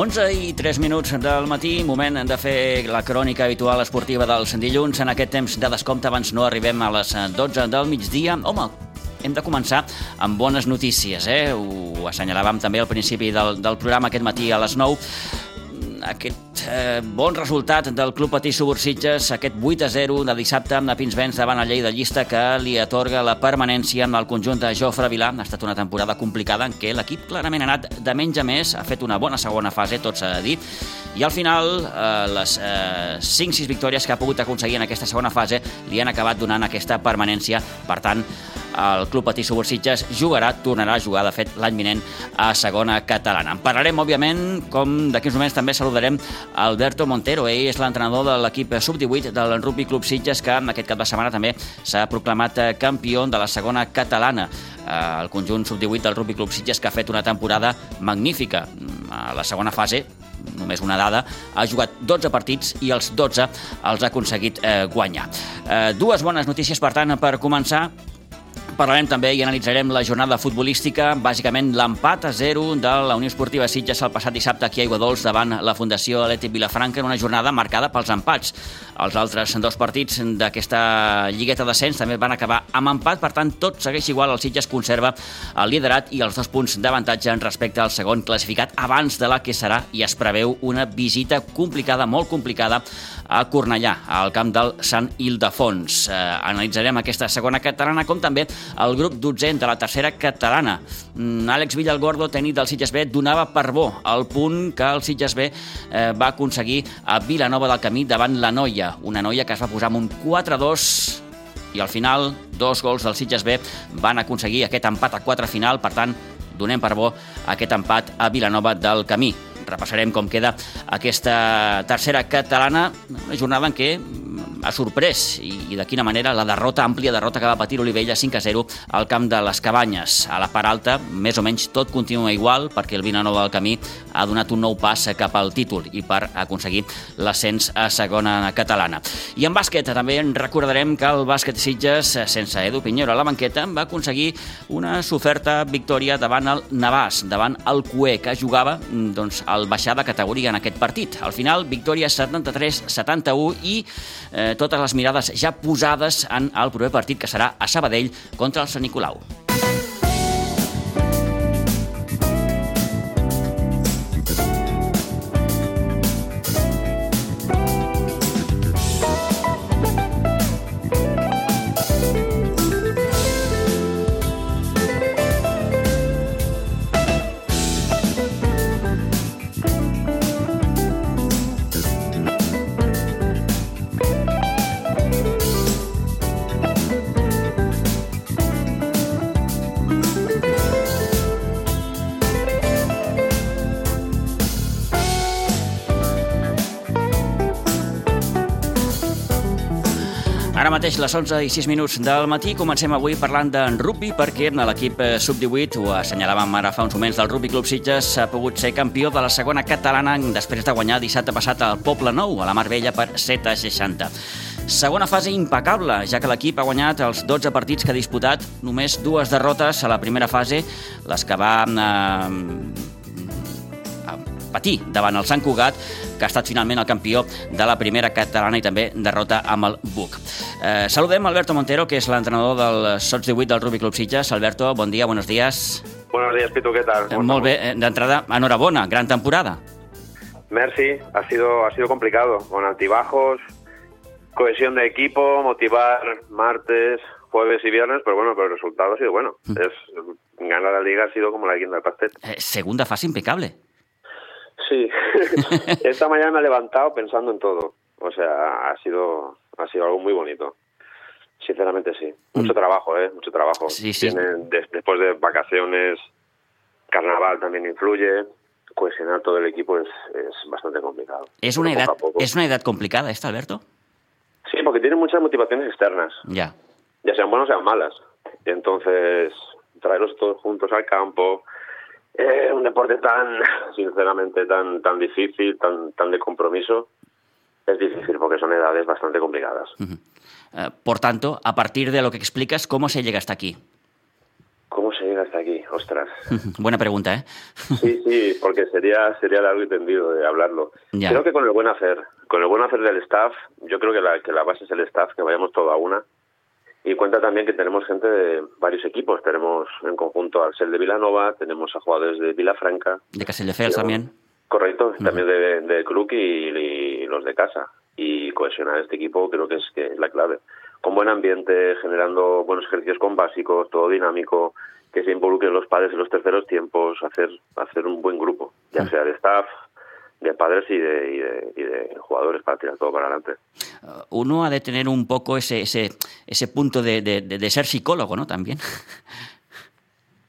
11 i 3 minuts del matí, moment de fer la crònica habitual esportiva dels dilluns. En aquest temps de descompte abans no arribem a les 12 del migdia. Home, hem de començar amb bones notícies, eh? Ho assenyalàvem també al principi del, del programa aquest matí a les 9 aquest eh, bon resultat del Club Patí Subursitges, aquest 8 a 0 de dissabte amb la Pinsbens davant la llei de llista que li atorga la permanència amb el conjunt de Jofre Vilà. Ha estat una temporada complicada en què l'equip clarament ha anat de menys a més, ha fet una bona segona fase, tot s'ha de dir, i al final eh, les eh, 5-6 victòries que ha pogut aconseguir en aquesta segona fase li han acabat donant aquesta permanència. Per tant, el Club Patí Subursitges jugarà, tornarà a jugar, de fet, l'any vinent a segona catalana. En parlarem, òbviament, com d'aquí uns moments també saludarem Alberto Montero. Ell és l'entrenador de l'equip sub-18 del Rugby Club Sitges, que aquest cap de setmana també s'ha proclamat eh, campió de la segona catalana. Eh, el conjunt sub-18 del Rugby Club Sitges, que ha fet una temporada magnífica. A la segona fase, només una dada, ha jugat 12 partits i els 12 els ha aconseguit eh, guanyar. Eh, dues bones notícies, per tant, per començar. Parlarem també i analitzarem la jornada futbolística, bàsicament l'empat a 0 de la Unió Esportiva Sitges el passat dissabte aquí a Aiguadols davant la Fundació Atlètic Vilafranca en una jornada marcada pels empats. Els altres dos partits d'aquesta lligueta d'ascens també van acabar amb empat, per tant tot segueix igual, el Sitges conserva el liderat i els dos punts d'avantatge en respecte al segon classificat abans de la que serà i es preveu una visita complicada, molt complicada a Cornellà, al camp del Sant Ildefons. Eh, analitzarem aquesta segona catalana com també el grup 12 de la tercera catalana. Mm, Àlex Villalgordo, tècnic del Sitges B, donava per bo el punt que el Sitges B eh, va aconseguir a Vilanova del Camí davant la Noia, una Noia que es va posar amb un 4-2 i al final dos gols del Sitges B van aconseguir aquest empat a 4 final, per tant, donem per bo aquest empat a Vilanova del Camí. Repassarem com queda aquesta tercera catalana, una jornada en què ha sorprès i, i de quina manera la derrota, àmplia derrota que va patir Olivella 5 a 0 al camp de les Cabanyes. A la part alta, més o menys tot continua igual perquè el Vilanova del Camí ha donat un nou pas cap al títol i per aconseguir l'ascens a segona catalana. I en bàsquet també en recordarem que el bàsquet Sitges, sense Edu Pinheiro a la banqueta, va aconseguir una soferta victòria davant el Navàs, davant el Cué, que jugava doncs, al baixar de categoria en aquest partit. Al final, victòria 73-71 i eh, totes les mirades ja posades en el proper partit que serà a Sabadell contra el Sant Nicolau. Ara mateix, les 11 i 6 minuts del matí, comencem avui parlant d'en rugby perquè l'equip eh, sub-18, ho assenyalàvem ara fa uns moments del Rugby Club Sitges, ha pogut ser campió de la segona catalana després de guanyar dissabte passat al Poble Nou, a la Marbella, per 7 a 60. Segona fase impecable, ja que l'equip ha guanyat els 12 partits que ha disputat, només dues derrotes a la primera fase, les que va eh, patir davant el Sant Cugat, que ha estat finalment el campió de la primera catalana i també derrota amb el Buc. Eh, saludem Alberto Montero, que és l'entrenador del Sots 18 del Rugby Club Sitges. Alberto, bon dia, buenos días. Buenos días, Pitu, ¿qué tal? Eh, molt bé, eh, d'entrada, enhorabona, gran temporada. Merci, ha sido, ha sido complicado, con altibajos, cohesión de equipo, motivar martes, jueves y viernes, pero bueno, pero el resultado ha sido bueno. Mm. Es, ganar la liga ha sido como la guinda del pastel. Eh, segunda fase impecable. Sí, esta mañana me he levantado pensando en todo. O sea, ha sido, ha sido algo muy bonito. Sinceramente sí. Mucho Mm. trabajo, ¿eh? Mucho trabajo. Sí, sí. Tienen- después de vacaciones, carnaval también influye. Cohesionar todo el equipo es, es bastante complicado. Pero una, poco. és una edat complicada esta, Alberto? Sí, porque tienen muchas motivaciones externas, Ja. ya sean buenas o sean malas. Entonces, traerlos todos juntos al campo, eh, un deporte tan, sinceramente, tan, tan difícil, tan, tan de compromiso, es difícil porque son edades bastante complicadas. Eh, por tanto, a partir de lo que explicas, ¿cómo se llega hasta aquí? ¿Cómo se llega hasta aquí? Ostras. Buena pregunta, ¿eh? sí, sí, porque sería sería largo y tendido de hablarlo. Creo que con el buen hacer, con el buen hacer del staff, yo creo que la, que la base es el staff, que vayamos todo a una. Y cuenta también que tenemos gente de varios equipos. Tenemos en conjunto al SEL de Vilanova, tenemos a jugadores de Vilafranca. De Castelldefels también. Correcto, también de, de Club y, los de casa. Y cohesionar este equipo creo que es, que es la clave. Con buen ambiente, generando buenos ejercicios con básicos, todo dinámico, que se involucren los padres en los terceros tiempos, hacer, hacer un buen grupo, ya sea de staff, de padres y de, y de, jugadores para tirar todo para adelante. Uh, uno ha de tener un poco ese, ese, ese punto de, de, ser psicólogo, ¿no? También.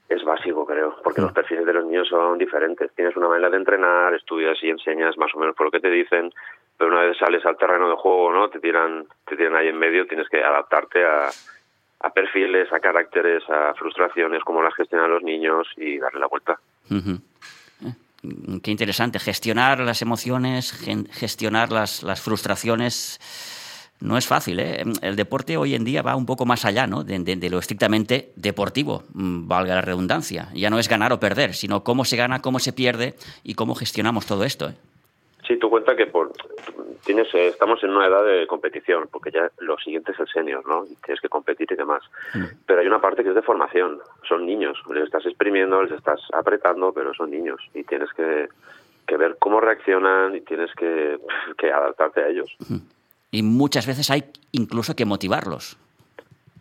Es básico, creo, porque los perfiles de los niños son diferentes. Tienes una manera de entrenar, estudias y enseñas más o menos por lo que te dicen, pero una vez sales al terreno de juego, ¿no? Te tiran, te tiran ahí en medio, tienes que adaptarte a, a perfiles, a caracteres, a frustraciones, cómo las gestionan los niños y darle la vuelta. Eh, qué interesante. Gestionar las emociones, gestionar las, las frustraciones no es fácil. ¿eh? El deporte hoy en día va un poco más allá ¿no? de, lo estrictamente deportivo, mm, valga la redundancia. Ya no es ganar o perder, sino cómo se gana, cómo se pierde y cómo gestionamos todo esto. ¿eh? Sí, tú cuenta que por, tienes, eh, estamos en una edad de competición, porque ya lo siguiente es el senior, ¿no? tienes que competir y demás. Mm. Pero hay una parte que es de formación. Son niños. Les estás exprimiendo, les estás apretando, pero son niños. Y tienes que, que ver cómo reaccionan y tienes que, que adaptarte a ellos. Y muchas veces hay incluso que motivarlos.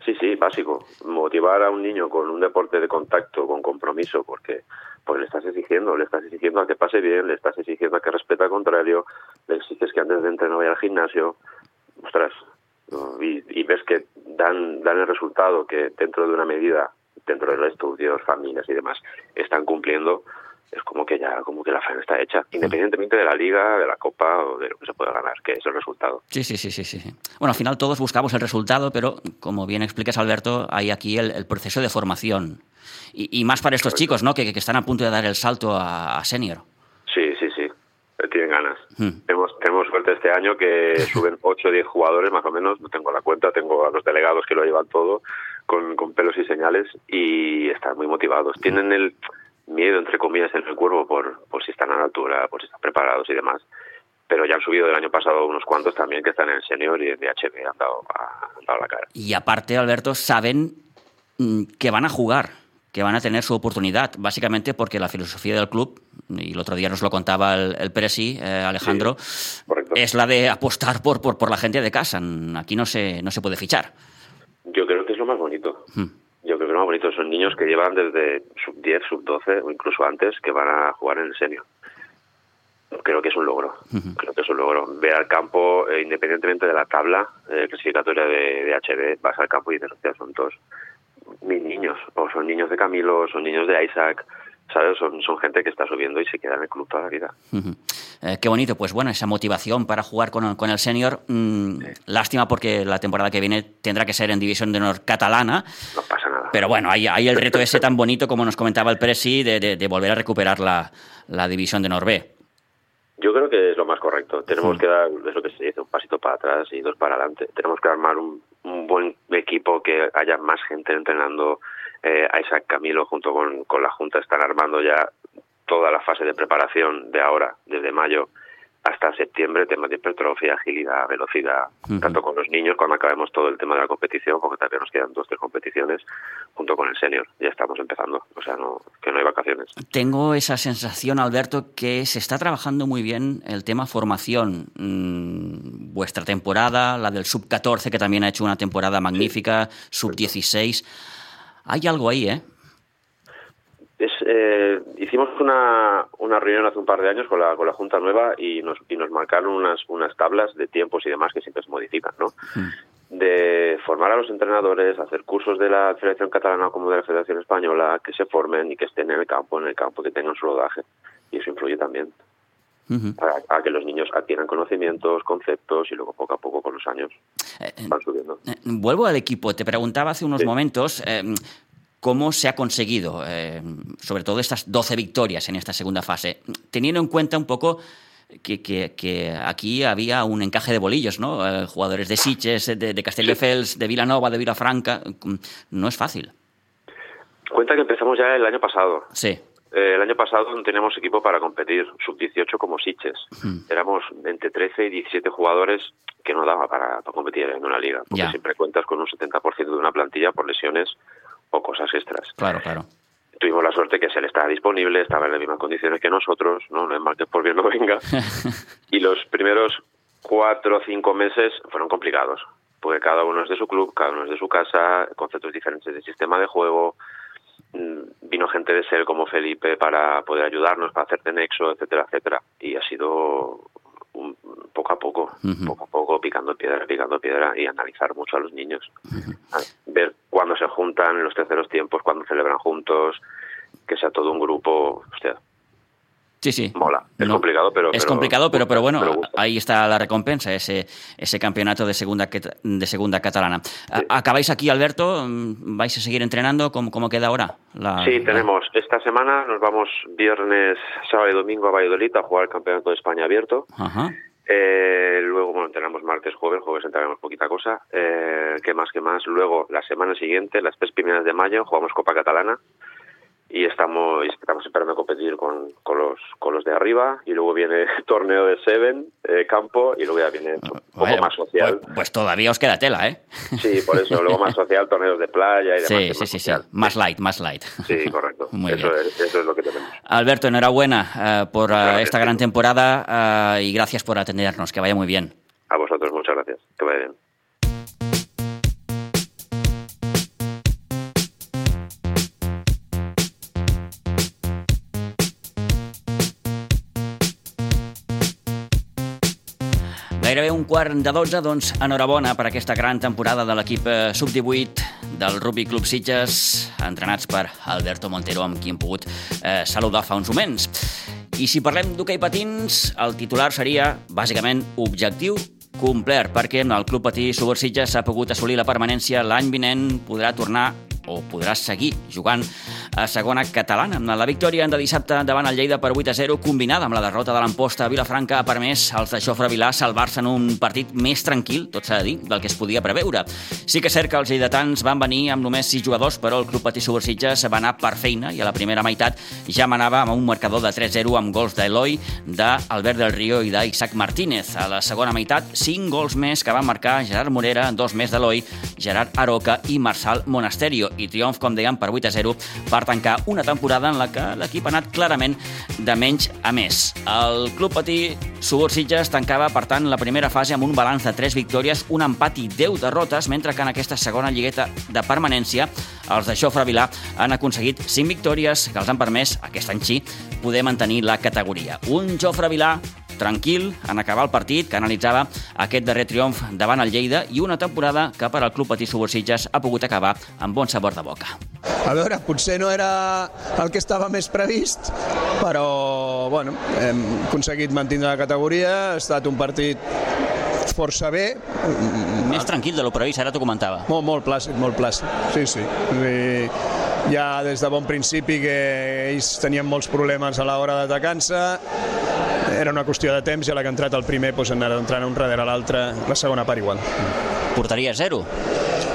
Sí, sí, básico. Motivar a un niño con un deporte de contacto, con compromiso, porque pues le estás exigiendo, le estás exigiendo a que pase bien, le estás exigiendo a que respete al contrario, le exiges que antes de entrenar vaya al gimnasio, ostras, y, ves que dan, dan el resultado que dentro de una medida, dentro de los estudios, familias y demás, están cumpliendo, es como que ya como que la faena está hecha, independientemente de la liga, de la copa o de lo que se pueda ganar, que es el resultado. Sí, sí, sí, sí, sí. Bueno, al final todos buscamos el resultado, pero como bien explicas Alberto, hay aquí el, proceso de formación y, más para estos chicos, ¿no? Que, están a punto de dar el salto a, senior. Sí, sí, sí. Tienen ganas. Hmm. Tenemos, tenemos suerte este año que suben 8 o 10 jugadores más o menos, no tengo la cuenta, tengo a los delegados que lo llevan todo con, con pelos y señales y están muy motivados. Tienen el miedo, entre comillas, en el cuerpo por, por si están a la altura, por si están preparados y demás. Pero ya han subido del año pasado unos cuantos también que están en el senior y en DHB han dado, han dado la cara. Y aparte, Alberto, saben mm, que van a jugar, que van a tener su oportunidad, básicamente porque la filosofía del club, y el otro día nos lo contaba el, el Presi, eh, Alejandro, es la de apostar por, por, por la gente de casa. Aquí no se, no se puede fichar. Yo creo que es lo más bonito. Hmm yo creo que lo más bonito son niños que llevan desde sub 10, sub 12 o incluso antes que van a jugar en el senior. Creo que es un logro. Creo que es un logro. Ve al campo, eh, independientemente de la tabla eh, clasificatoria de, de, HD, vas al campo y dices, hostia, son todos mis niños. O son niños de Camilo, son niños de Isaac. ¿Sabes? Son, son gente que está subiendo y se queda en el club toda la vida. Eh, qué bonito, pues bueno, esa motivación para jugar con, con el senior. Mm, lástima porque la temporada que viene tendrá que ser en División de Honor catalana. No pasa nada. Pero bueno, hay, hay el reto ese tan bonito, como nos comentaba el Presi, de, de, volver a recuperar la, la División de Honor B. Yo creo que es lo más correcto. Tenemos que dar, es lo que se dice, un pasito para atrás y dos para adelante. Tenemos que armar un, un buen equipo, que haya más gente entrenando eh, Isaac Camilo junto con, con la Junta están armando ya toda la fase de preparación de ahora, desde mayo hasta septiembre, temas de hipertrofia, agilidad, velocidad, tanto con los niños cuando acabemos todo el tema de la competición, porque todavía nos quedan dos, tres competiciones, junto con el senior. Ya estamos empezando, o sea, no, que no hay vacaciones. Tengo esa sensación, Alberto, que se está trabajando muy bien el tema formación. Mm, vuestra temporada, la del sub-14, que también ha hecho una temporada magnífica, sub-16 hay algo ahí, ¿eh? Es, eh, hicimos una, una reunión hace un par de años con la, con la Junta Nueva y nos, y nos marcaron unas, unas tablas de tiempos y demás que siempre se modifican, ¿no? Hmm. De formar a los entrenadores, hacer cursos de la Federación Catalana como de la Federación Española, que se formen y que estén en el campo, en el campo, que tengan su rodaje. Y eso influye también. Para, que los niños adquieran conocimientos, conceptos y luego poco a poco con los años eh, van subiendo. Eh, vuelvo al equipo. Te preguntaba hace unos momentos cómo se ha conseguido, eh, sobre todo estas 12 victorias en esta segunda fase, teniendo en cuenta un poco que, aquí había un encaje de bolillos, ¿no? Eh, jugadores de Sitges, de, de Castelldefels, de Vilanova, de Vilafranca, no es fácil. Cuenta que empezamos ya el año pasado. Sí. Eh, el año pasado no teníamos equipo para competir, sub-18 como Siches. Éramos entre 13 y 17 jugadores que no daba para, para competir en una liga, porque siempre cuentas con un 70% de una plantilla por lesiones o cosas extras. Claro, claro. Tuvimos la suerte que se le estaba disponible, estaba en las mismas condiciones que nosotros, no, no es mal que por bien no venga. y los primeros cuatro o cinco meses fueron complicados, porque cada uno es de su club, cada uno es de su casa, conceptos diferentes de sistema de juego. De SEL como Felipe para poder ayudarnos, para hacerte nexo, etcétera, etcétera. Y ha sido un- poco a poco, poco a poco, picando piedra, picando piedra y analizar mucho a los niños. Ver cuándo se juntan en los terceros tiempos, cuándo celebran juntos, que sea todo un grupo. Hostia, Sí, sí. mola. Es complicado, pero. Es pero- complicado, pero, pero bueno, pero ahí está la recompensa, ese, ese campeonato de segunda, de segunda catalana. ¿Acabáis aquí, Alberto? Mm, ¿Vais a seguir entrenando? ¿Cómo, cómo queda ahora? La- Sí, la- tenemos. Esta semana nos vamos viernes, sábado y domingo a Valladolid a jugar el Campeonato de España abierto. Ajá. Eh, luego, bueno, entrenamos martes, jueves, jueves entrenamos poquita cosa. Eh, ¿Qué más, qué más? Luego, la semana siguiente, las tres primeras de mayo, jugamos Copa Catalana y estamos, estamos esperando competir con, con, los, con los de arriba. Y luego viene torneo de Seven, eh, campo, y luego ya viene un poco Bueno, más social. Pues, pues todavía os queda tela, ¿eh? Sí, por eso, luego más social, torneos de playa y demás. Sí, sí, sí, sí. Más light, más light. Sí, correcto. Muy eso, bien. es, eso es lo que tenemos. Alberto, enhorabuena eh, por eh, esta gran temporada eh, y gracias por atendernos. Que vaya muy bien. A vosotros, muchas gracias. Que vaya bien. Quart de 12, doncs enhorabona per aquesta gran temporada de l'equip eh, sub-18 del Rugby Club Sitges, entrenats per Alberto Montero, amb qui hem pogut eh, saludar fa uns moments. I si parlem d'hoquei patins, el titular seria, bàsicament, objectiu complert, perquè el Club Patí Subursitges s'ha pogut assolir la permanència l'any vinent, podrà tornar o podrà seguir jugant a segona catalana. La victòria de dissabte davant el Lleida per 8 a 0, combinada amb la derrota de l'Amposta a Vilafranca, ha permès als de Jofre Vilà salvar-se en un partit més tranquil, tot s'ha de dir, del que es podia preveure. Sí que és cert que els lleidatans van venir amb només 6 jugadors, però el Club Patí Subursitges va anar per feina i a la primera meitat ja manava amb un marcador de 3-0 amb gols d'Eloi, d'Albert del Río i d'Isaac Martínez. A la segona meitat, 5 gols més que van marcar Gerard Morera, dos més d'Eloi, Gerard Aroca i Marçal Monasterio. I triomf, com dèiem, per 8 a 0 per tancar una temporada en la que l'equip ha anat clarament de menys a més. El Club Patí Subursitges tancava, per tant, la primera fase amb un balanç de 3 victòries, un empat i 10 derrotes, mentre que en aquesta segona lligueta de permanència els de Jofre Vilà han aconseguit 5 victòries que els han permès, aquest any sí, poder mantenir la categoria. Un Jofre Vilà tranquil en acabar el partit, que analitzava aquest darrer triomf davant el Lleida i una temporada que per al Club Patí Subursitges ha pogut acabar amb bon sabor de boca. A veure, potser no era el que estava més previst, però bueno, hem aconseguit mantenir la categoria, ha estat un partit força bé, Més tranquil de lo previst, ara t'ho comentava. molt, molt plàcid, molt plàcid, sí, sí. I ja des de bon principi que ells tenien molts problemes a l'hora d'atacar-se, era una qüestió de temps i a la que ha entrat el primer doncs, anat entrant un darrere l'altre, la segona part igual. Portaria zero.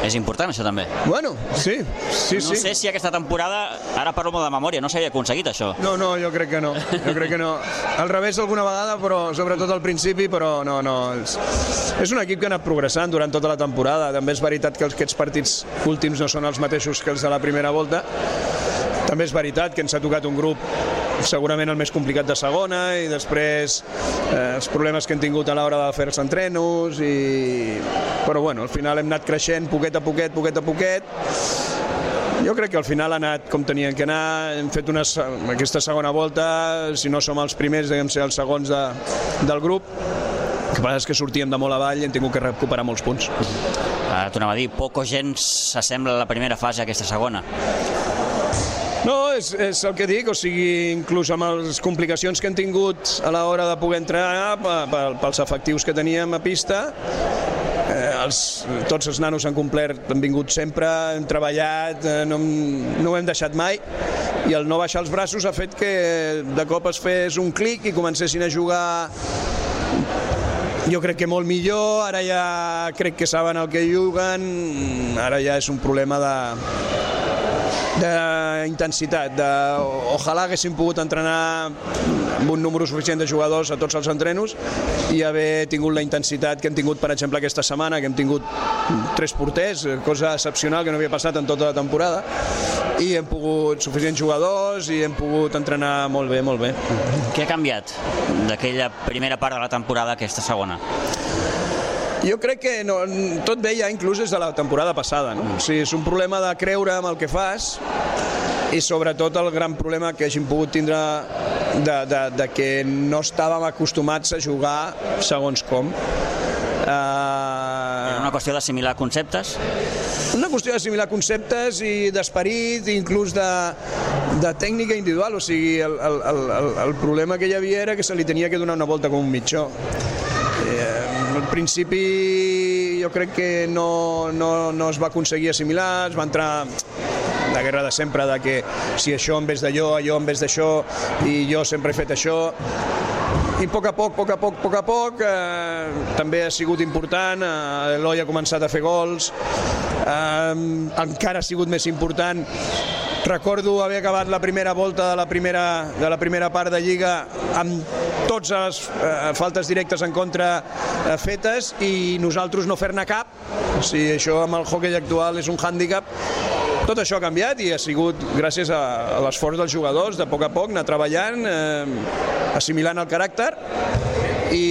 És important, això també. Bueno, sí, sí, No sí. sé si aquesta temporada, ara parlo molt de memòria, no s'havia aconseguit això. No, no, jo crec que no. Jo crec que no. Al revés alguna vegada, però sobretot al principi, però no, no. És, un equip que ha anat progressant durant tota la temporada. També és veritat que aquests partits últims no són els mateixos que els de la primera volta. També és veritat que ens ha tocat un grup segurament el més complicat de segona i després eh, els problemes que hem tingut a l'hora de fer els entrenos i... però bueno, al final hem anat creixent poquet a poquet, poquet a poquet jo crec que al final ha anat com tenien que anar, hem fet una, aquesta segona volta, si no som els primers, devem ser els segons de, del grup, que passa és que sortíem de molt avall i hem tingut que recuperar molts punts. Ara t'ho anava a dir, poc o gens s'assembla a la primera fase aquesta segona. És, és el que dic, o sigui, inclús amb les complicacions que hem tingut a l'hora de poder entrenar pe- pe- pels efectius que teníem a pista, eh, els, tots els nanos han complert, han vingut sempre, hem treballat, eh, no, no ho hem deixat mai, i el no baixar els braços ha fet que de cop es fes un clic i comencessin a jugar jo crec que molt millor, ara ja crec que saben el que juguen, ara ja és un problema de, d'intensitat, de... ojalà haguéssim pogut entrenar amb un número suficient de jugadors a tots els entrenos i haver tingut la intensitat que hem tingut, per exemple, aquesta setmana, que hem tingut tres porters, cosa excepcional que no havia passat en tota la temporada, i hem pogut suficients jugadors i hem pogut entrenar molt bé, molt bé. Què ha canviat d'aquella primera part de la temporada a aquesta segona? Jo crec que no, tot bé ja inclús des de la temporada passada. No? O sigui, és un problema de creure en el que fas i sobretot el gran problema que hagin pogut tindre de, de, de que no estàvem acostumats a jugar segons com. Uh... Una qüestió d'assimilar conceptes? Una qüestió d'assimilar conceptes i d'esperit, inclús de, de tècnica individual. O sigui, el, el, el, el problema que hi havia era que se li tenia que donar una volta com un mitjó. Al principi jo crec que no, no, no es va aconseguir assimilar, es va entrar la guerra de sempre, de que si això en vez d'allò, allò en vez d'això, i jo sempre he fet això, i a poc a poc, a poc a poc, a poc a poc, eh, també ha sigut important, eh, Eloi ha començat a fer gols, eh, encara ha sigut més important Recordo haver acabat la primera volta de la primera, de la primera part de Lliga amb tots les eh, faltes directes en contra eh, fetes i nosaltres no fer-ne cap. Sigui, això amb el hockey actual és un hàndicap. Tot això ha canviat i ha sigut gràcies a l'esforç dels jugadors de poc a poc anar treballant, eh, assimilant el caràcter i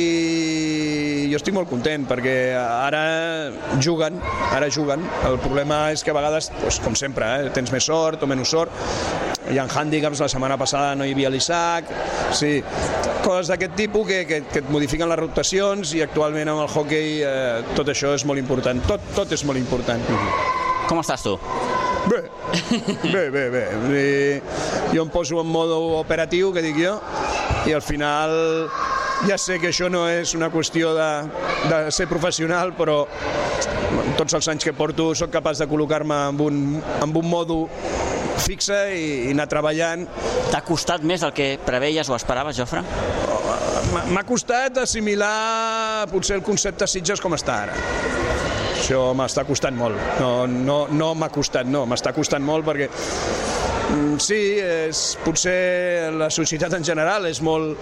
jo estic molt content perquè ara juguen, ara juguen. El problema és que a vegades, doncs, com sempre, eh, tens més sort o menys sort, hi ha hàndicaps, la setmana passada no hi havia l'Isaac, sí, coses d'aquest tipus que, que, que et modifiquen les rotacions i actualment amb el hockey eh, tot això és molt important, tot, tot és molt important. Com estàs tu? Bé, bé, bé, bé. I jo em poso en modo operatiu, que dic jo, i al final ja sé que això no és una qüestió de, de ser professional, però tots els anys que porto sóc capaç de col·locar-me amb un, amb un modo fixe i, i anar treballant. T'ha costat més el que preveies o esperaves, Jofre? M'ha costat assimilar potser el concepte Sitges com està ara. Això m'està costant molt. No, no, no m'ha costat, no, m'està costant molt perquè mm, sí, és, potser la societat en general és molt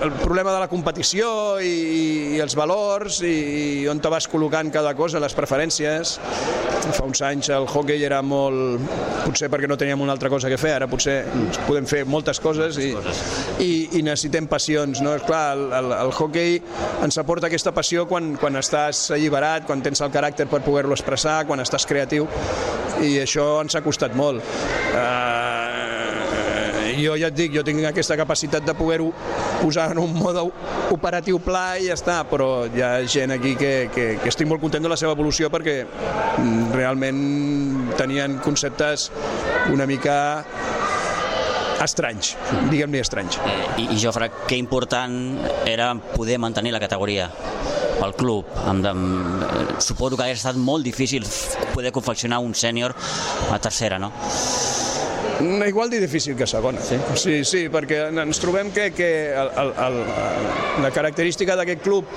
el problema de la competició i, i els valors i, i on te vas col·locant cada cosa, les preferències. Fa uns anys el hockey era molt... potser perquè no teníem una altra cosa que fer, ara potser podem fer moltes coses i, i, i necessitem passions. No? Clar, el, el, el hockey ens aporta aquesta passió quan, quan estàs alliberat, quan tens el caràcter per poder-lo expressar, quan estàs creatiu i això ens ha costat molt. Uh, jo ja et dic, jo tinc aquesta capacitat de poder-ho posar en un mode operatiu pla i ja està, però hi ha gent aquí que, que, que estic molt content de la seva evolució perquè mm, realment tenien conceptes una mica estranys, diguem-ne estranys. I, I Jofre, que important era poder mantenir la categoria pel club. Amb, suposo que hauria estat molt difícil poder confeccionar un sènior a tercera, no? Igual de difícil que segona. Sí, sí, sí perquè ens trobem que, que el, el, el, la característica d'aquest club,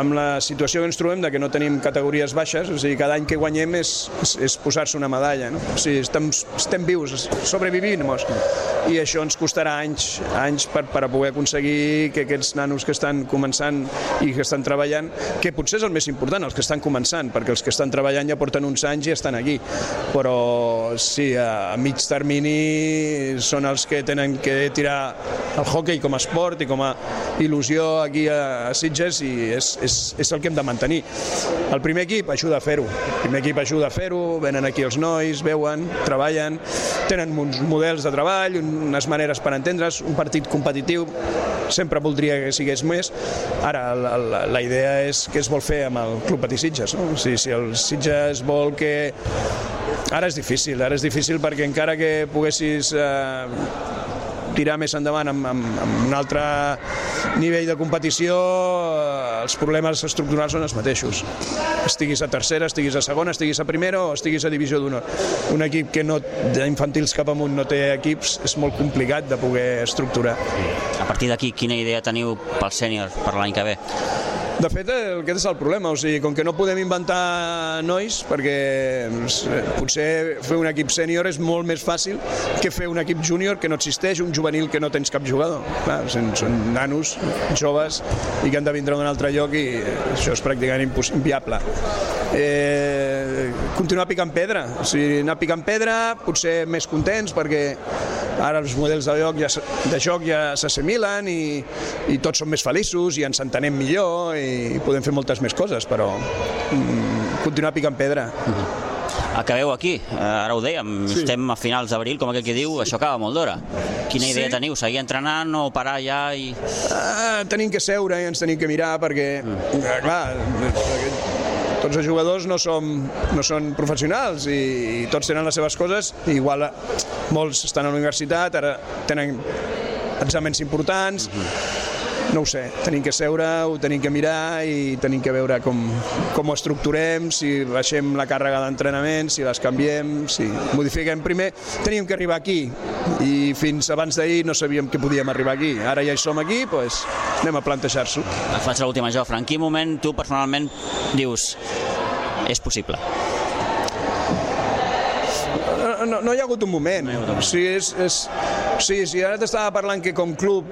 amb la situació que ens trobem de que no tenim categories baixes, o sigui, cada any que guanyem és, és, és posar-se una medalla. No? O sigui, estem, estem vius, sobrevivint -mos. i això ens costarà anys, anys per, per poder aconseguir que aquests nanos que estan començant i que estan treballant, que potser és el més important, els que estan començant, perquè els que estan treballant ja porten uns anys i estan aquí, però sí, a, a mig termini són els que tenen que tirar el hockey com a esport i com a il·lusió aquí a Sitges i és, és, és el que hem de mantenir. El primer equip ajuda a fer-ho, el primer equip ajuda a fer-ho, venen aquí els nois, veuen, treballen, tenen uns models de treball, unes maneres per entendre's, un partit competitiu, sempre voldria que sigués més. Ara, la, la, la idea és què es vol fer amb el Club Patí Sitges. No? Sigui, si el Sitges vol que Ara és difícil, ara és difícil perquè encara que poguessis eh, tirar més endavant amb, amb, amb un altre nivell de competició, eh, els problemes estructurals són els mateixos. Estiguis a tercera, estiguis a segona, estiguis a primera o estiguis a divisió d'honor. Un equip que no d'infantils cap amunt no té equips és molt complicat de poder estructurar. A partir d'aquí, quina idea teniu pel sènior per l'any que ve? De fet, aquest és el problema, o sigui, com que no podem inventar nois, perquè potser fer un equip sènior és molt més fàcil que fer un equip júnior que no existeix, un juvenil que no tens cap jugador. Clar, són, són nanos, joves, i que han de vindre d'un altre lloc i això és pràcticament inviable. Eh, continuar picant pedra, o sigui, anar picant pedra, potser més contents perquè ara els models de joc ja, de joc ja s'assimilen i, i tots som més feliços i ens entenem millor i i podem fer moltes més coses, però mm, continuar picant pedra. Mm -hmm. Acabeu aquí, eh, ara ho dèiem, sí. estem a finals d'abril, com aquell que diu, això acaba molt d'hora. Quina idea sí. teniu? Seguir entrenant o parar ja? I... Uh, tenim que seure i ens tenim que mirar perquè, mm. uh, clar, tots els jugadors no, som, no són professionals i, i tots tenen les seves coses, i igual molts estan a la universitat, ara tenen exàmens importants, mm -hmm no ho sé, tenim que seure, ho tenim que mirar i tenim que veure com, com ho estructurem, si baixem la càrrega d'entrenament, si les canviem, si modifiquem. Primer teníem que arribar aquí i fins abans d'ahir no sabíem que podíem arribar aquí. Ara ja hi som aquí, doncs anem a plantejar-s'ho. Et faig l'última, Jofre. En quin moment tu personalment dius és possible? no, no hi ha hagut un moment. No hagut un moment. O sigui, és, és, sigui, si ara t'estava parlant que com club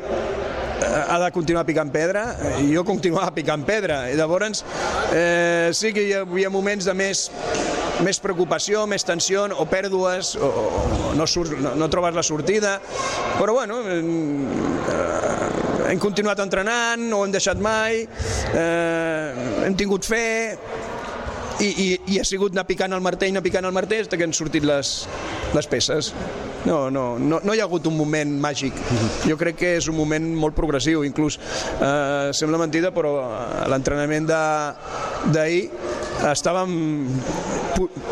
ha de continuar picant pedra i jo continuava picant pedra. I llavors eh, sí que hi havia moments de més més preocupació, més tensió o pèrdues o, o no, surt, no, no trobes la sortida. Però bueno eh, hem continuat entrenant, no ho hem deixat mai eh, hem tingut fe i, i, i ha sigut anar picant el martell, anar picant el martell fins que han sortit les, les peces no, no, no, no hi ha hagut un moment màgic. Jo crec que és un moment molt progressiu, inclús eh, sembla mentida, però a l'entrenament d'ahir estàvem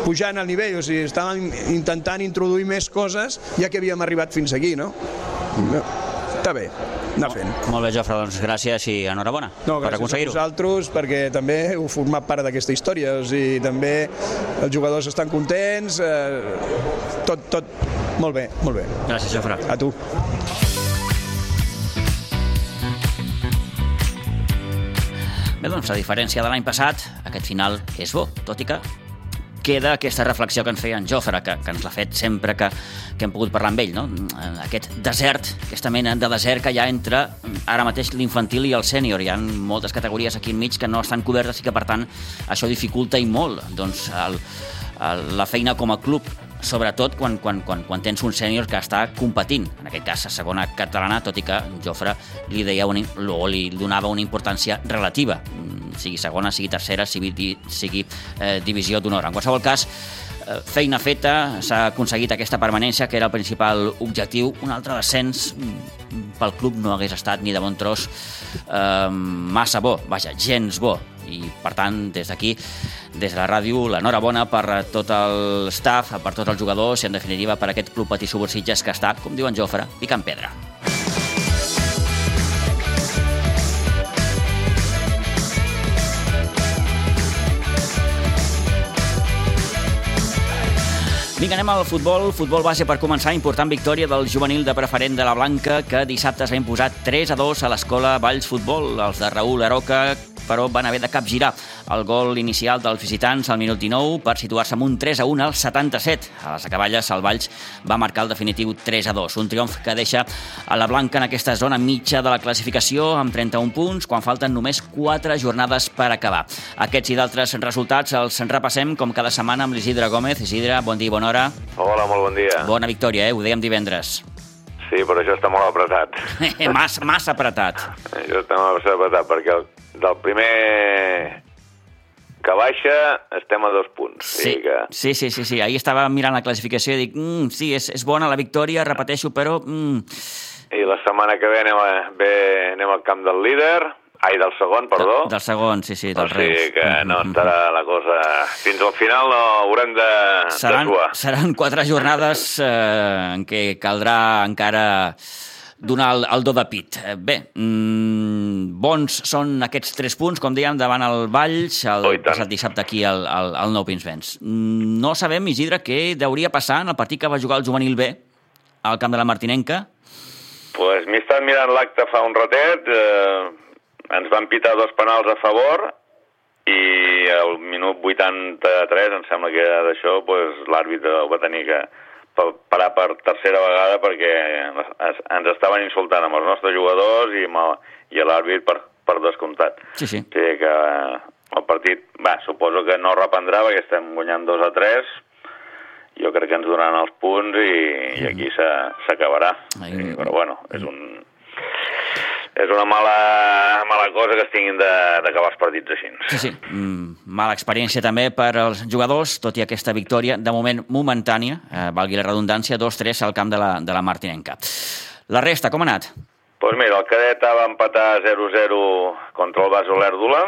pujant al nivell, o sigui, estàvem intentant introduir més coses ja que havíem arribat fins aquí, no? Està bé anar fent. Molt bé, Jofre, doncs gràcies i enhorabona no, per aconseguir-ho. Gràcies a vosaltres, perquè també heu format part d'aquesta història, o sigui, també els jugadors estan contents, eh, tot, tot, molt bé, molt bé. Gràcies, Jofre. A tu. Bé, doncs, a diferència de l'any passat, aquest final és bo, tot i que queda aquesta reflexió que ens feia en Jofre, que, que ens l'ha fet sempre que, que hem pogut parlar amb ell, no? aquest desert, aquesta mena de desert que hi ha entre ara mateix l'infantil i el sènior. Hi ha moltes categories aquí enmig que no estan cobertes i que, per tant, això dificulta i molt doncs, el, el, la feina com a club sobretot quan, quan, quan, quan tens un sènior que està competint, en aquest cas a segona catalana, tot i que Jofre li, deia un, o li donava una importància relativa, mm, sigui segona, sigui tercera, sigui, sigui eh, divisió d'honor. En qualsevol cas, eh, feina feta, s'ha aconseguit aquesta permanència, que era el principal objectiu. Un altre descens mm, pel club no hagués estat ni de bon tros eh, massa bo, vaja, gens bo i per tant des d'aquí des de la ràdio l'enhorabona per tot el staff, per tots els jugadors i en definitiva per aquest club Patí Subursitges que està, com diu en Jofre, picant pedra. Vinga, anem al futbol. Futbol base per començar. Important victòria del juvenil de preferent de la Blanca que dissabte s'ha imposat 3 a 2 a l'escola Valls Futbol. Els de Raül Aroca però van haver de capgirar el gol inicial dels visitants al minut 19 per situar-se amb un 3 a 1 al 77. A les acaballes, el Valls va marcar el definitiu 3 a 2, un triomf que deixa a la Blanca en aquesta zona mitja de la classificació amb 31 punts, quan falten només 4 jornades per acabar. Aquests i d'altres resultats els repassem com cada setmana amb l'Isidre Gómez. Isidre, bon dia i bona hora. Hola, molt bon dia. Bona victòria, eh? Ho dèiem divendres. Sí, però això està molt apretat. massa, massa apretat. Això està massa apretat, perquè el, del primer que baixa estem a dos punts. Sí, que... sí, sí, sí, sí. Ahir estava mirant la classificació i dic, mm, sí, és, és bona la victòria, repeteixo, però... Mm... I la setmana que ve anem, a, ve anem al camp del líder, Ai, del segon, perdó. De, del segon, sí, sí, del o sigui Reus. que no mm-hmm. estarà la cosa... Fins al final no haurem de, seran, de suar. Seran quatre jornades eh, en què caldrà encara donar el, el do de pit. Eh, bé, mm, bons són aquests tres punts, com dèiem, davant el Valls, el oh, passat dissabte aquí al, al, al Nou Pinsbens. Mm, no sabem, Isidre, què hauria passar en el partit que va jugar el juvenil B al camp de la Martinenca? Pues m'he estat mirant l'acte fa un ratet, eh, ens van pitar dos penals a favor i al minut 83, em sembla que era d'això, pues, l'àrbitre ho va tenir que parar per tercera vegada perquè ens estaven insultant amb els nostres jugadors i, i l'àrbit per, per descomptat. Sí, sí. O sigui que el partit, va, suposo que no reprendrà perquè estem guanyant 2 a 3, jo crec que ens donaran els punts i, i aquí s'acabarà. Sí, però bueno, és un, és una mala, mala cosa que es tinguin d'acabar els partits així. Sí, sí. Mm, mala experiència també per als jugadors, tot i aquesta victòria, de moment momentània, eh, valgui la redundància, 2-3 al camp de la, de la Martinenca. La resta, com ha anat? Doncs pues mira, el cadet va empatar 0-0 contra el Bas Olèrdula,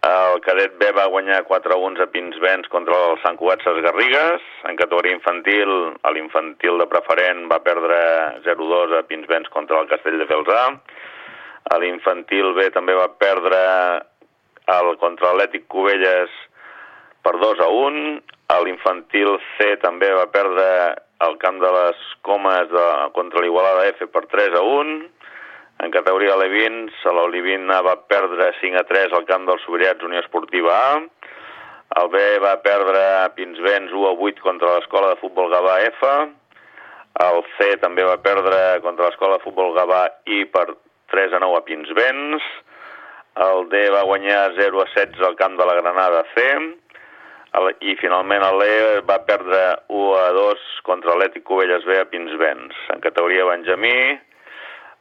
el cadet B va guanyar 4-1 a Pinsbens contra el Sant Cugat Ses Garrigues. En categoria infantil, l'infantil de preferent va perdre 0-2 a Pinsbens contra el Castell de Felsà. L'infantil B també va perdre el, contra l'Atlètic Cubelles per 2 a 1. A l'infantil C també va perdre el camp de les Comes de, contra l'Igualada F per 3 a 1. En categoria Levins, l'Olivina va perdre 5 a 3 al camp dels Sobirats Unió Esportiva A. El B va perdre Pinsbens 1 a 8 contra l'Escola de Futbol Gavà F. El C també va perdre contra l'Escola de Futbol Gavà I per 3 a 9 a Pinsbens. El D va guanyar 0 a 16 al camp de la Granada C. I finalment el E va perdre 1 a 2 contra l'Ètic Covelles B a Pinsbens. En categoria Benjamí,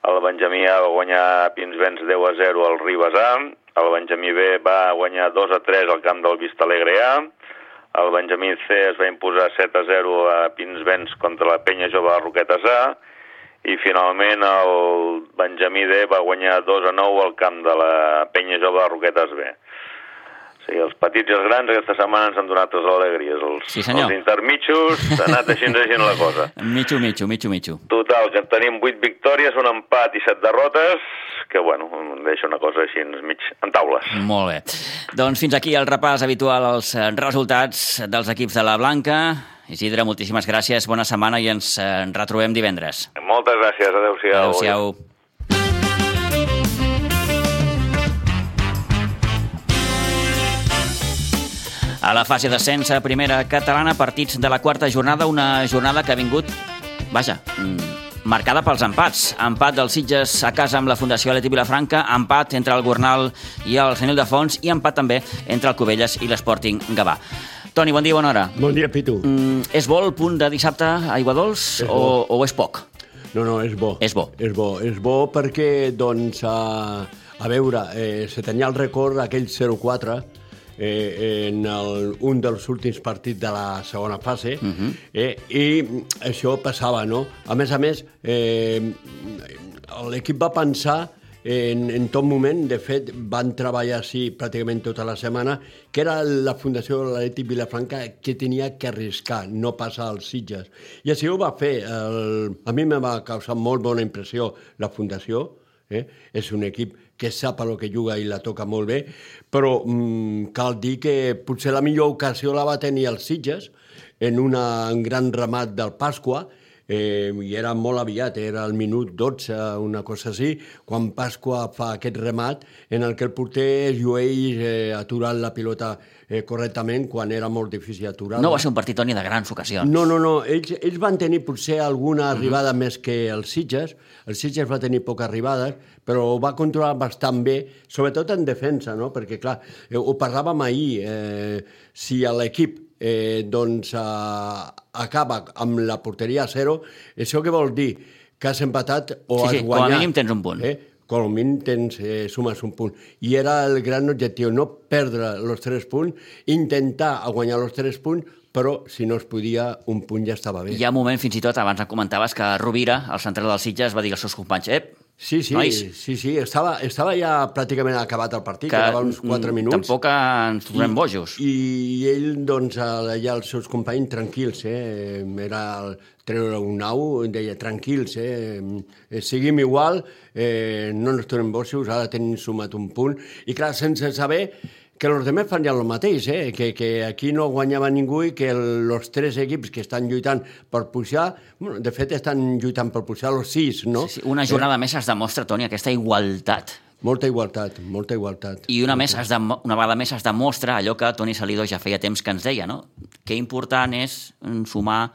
el Benjamí A va guanyar Pinsbens 10 a 0 al Ribes A. El Benjamí B va guanyar 2 a 3 al camp del Vistalegre A. El Benjamí C es va imposar 7 a 0 a Pinsbens contra la Penya Jove de Roquetes A i finalment el Benjamí D va guanyar 2 a 9 al camp de la Penya Jove de Roquetes B. Sí, els petits i els grans aquesta setmana ens han donat les alegries. Els, sí, senyor. els intermitjos ha anat així així la cosa. Mitjo, mitjo, mitjo, mitjo. Total, que tenim 8 victòries, un empat i 7 derrotes, que bueno, deixa una cosa així mig en taules. Molt bé. Doncs fins aquí el repàs habitual als resultats dels equips de la Blanca. Isidre, moltíssimes gràcies, bona setmana i ens eh, retrobem divendres. Moltes gràcies, adeu-siau. Adeu-siau. A la fase d'ascens a primera catalana, partits de la quarta jornada, una jornada que ha vingut, vaja, mm, marcada pels empats. Empat dels Sitges a casa amb la Fundació Aleti Vilafranca, empat entre el Gornal i el Senil de Fons i empat també entre el Cubelles i l'Sporting Gavà. Toni, bon dia, bona hora. Bon dia, Pitu. Mm, és bo el punt de dissabte a Aiguadols o, o és poc? No, no, és bo. És bo. És bo, és bo perquè, doncs, a, a veure, eh, se tenia el record aquell 0-4 eh, en el, un dels últims partits de la segona fase, uh -huh. eh, i això passava, no? A més a més, eh, l'equip va pensar en, en tot moment, de fet, van treballar així pràcticament tota la setmana, que era la Fundació de l'Atlètic Vilafranca que tenia que arriscar, no passar als Sitges. I així ho va fer. El, a mi me va causar molt bona impressió la Fundació, eh? és un equip que sap el que juga i la toca molt bé, però mm, cal dir que potser la millor ocasió la va tenir els Sitges en una, un gran ramat del Pasqua, eh, i era molt aviat, era el minut 12, una cosa així, quan Pasqua fa aquest remat en el que el porter llueix eh, aturant la pilota eh, correctament quan era molt difícil aturar. No va ser un partit, Toni, de grans ocasions. No, no, no. Ells, ells van tenir potser alguna arribada mm -hmm. més que els Sitges. El Sitges va tenir poques arribades, però ho va controlar bastant bé, sobretot en defensa, no? perquè, clar, eh, ho parlàvem ahir, eh, si l'equip eh, doncs, eh, acaba amb la porteria a zero, això què vol dir? Que has empatat o sí, has sí, guanyat. com a mínim tens un punt. Eh? Mínim tens, eh, sumes un punt. I era el gran objectiu, no perdre els tres punts, intentar guanyar els tres punts, però si no es podia, un punt ja estava bé. Hi ha un moment, fins i tot, abans em comentaves que Rovira, el central del Sitges, va dir als seus companys, ep, Sí, sí, Nois. sí, sí. Estava, estava ja pràcticament acabat el partit, que quedava uns 4 minuts. tampoc ens tornem bojos. I, I ell, doncs, allà els seus companys tranquils, eh? Era el treure un nau, deia tranquils, eh? eh seguim igual, eh, no ens tornem bojos, ara tenim sumat un punt. I clar, sense saber que els demés fan ja el mateix, eh? que, que aquí no guanyava ningú i que els tres equips que estan lluitant per pujar, bueno, de fet estan lluitant per pujar els sis, no? Sí, sí, una jornada eh? més es demostra, Toni, aquesta igualtat Molta igualtat, molta igualtat. I una, més has de, una vegada més es demostra allò que Toni Salido ja feia temps que ens deia, no? Que important és mm, sumar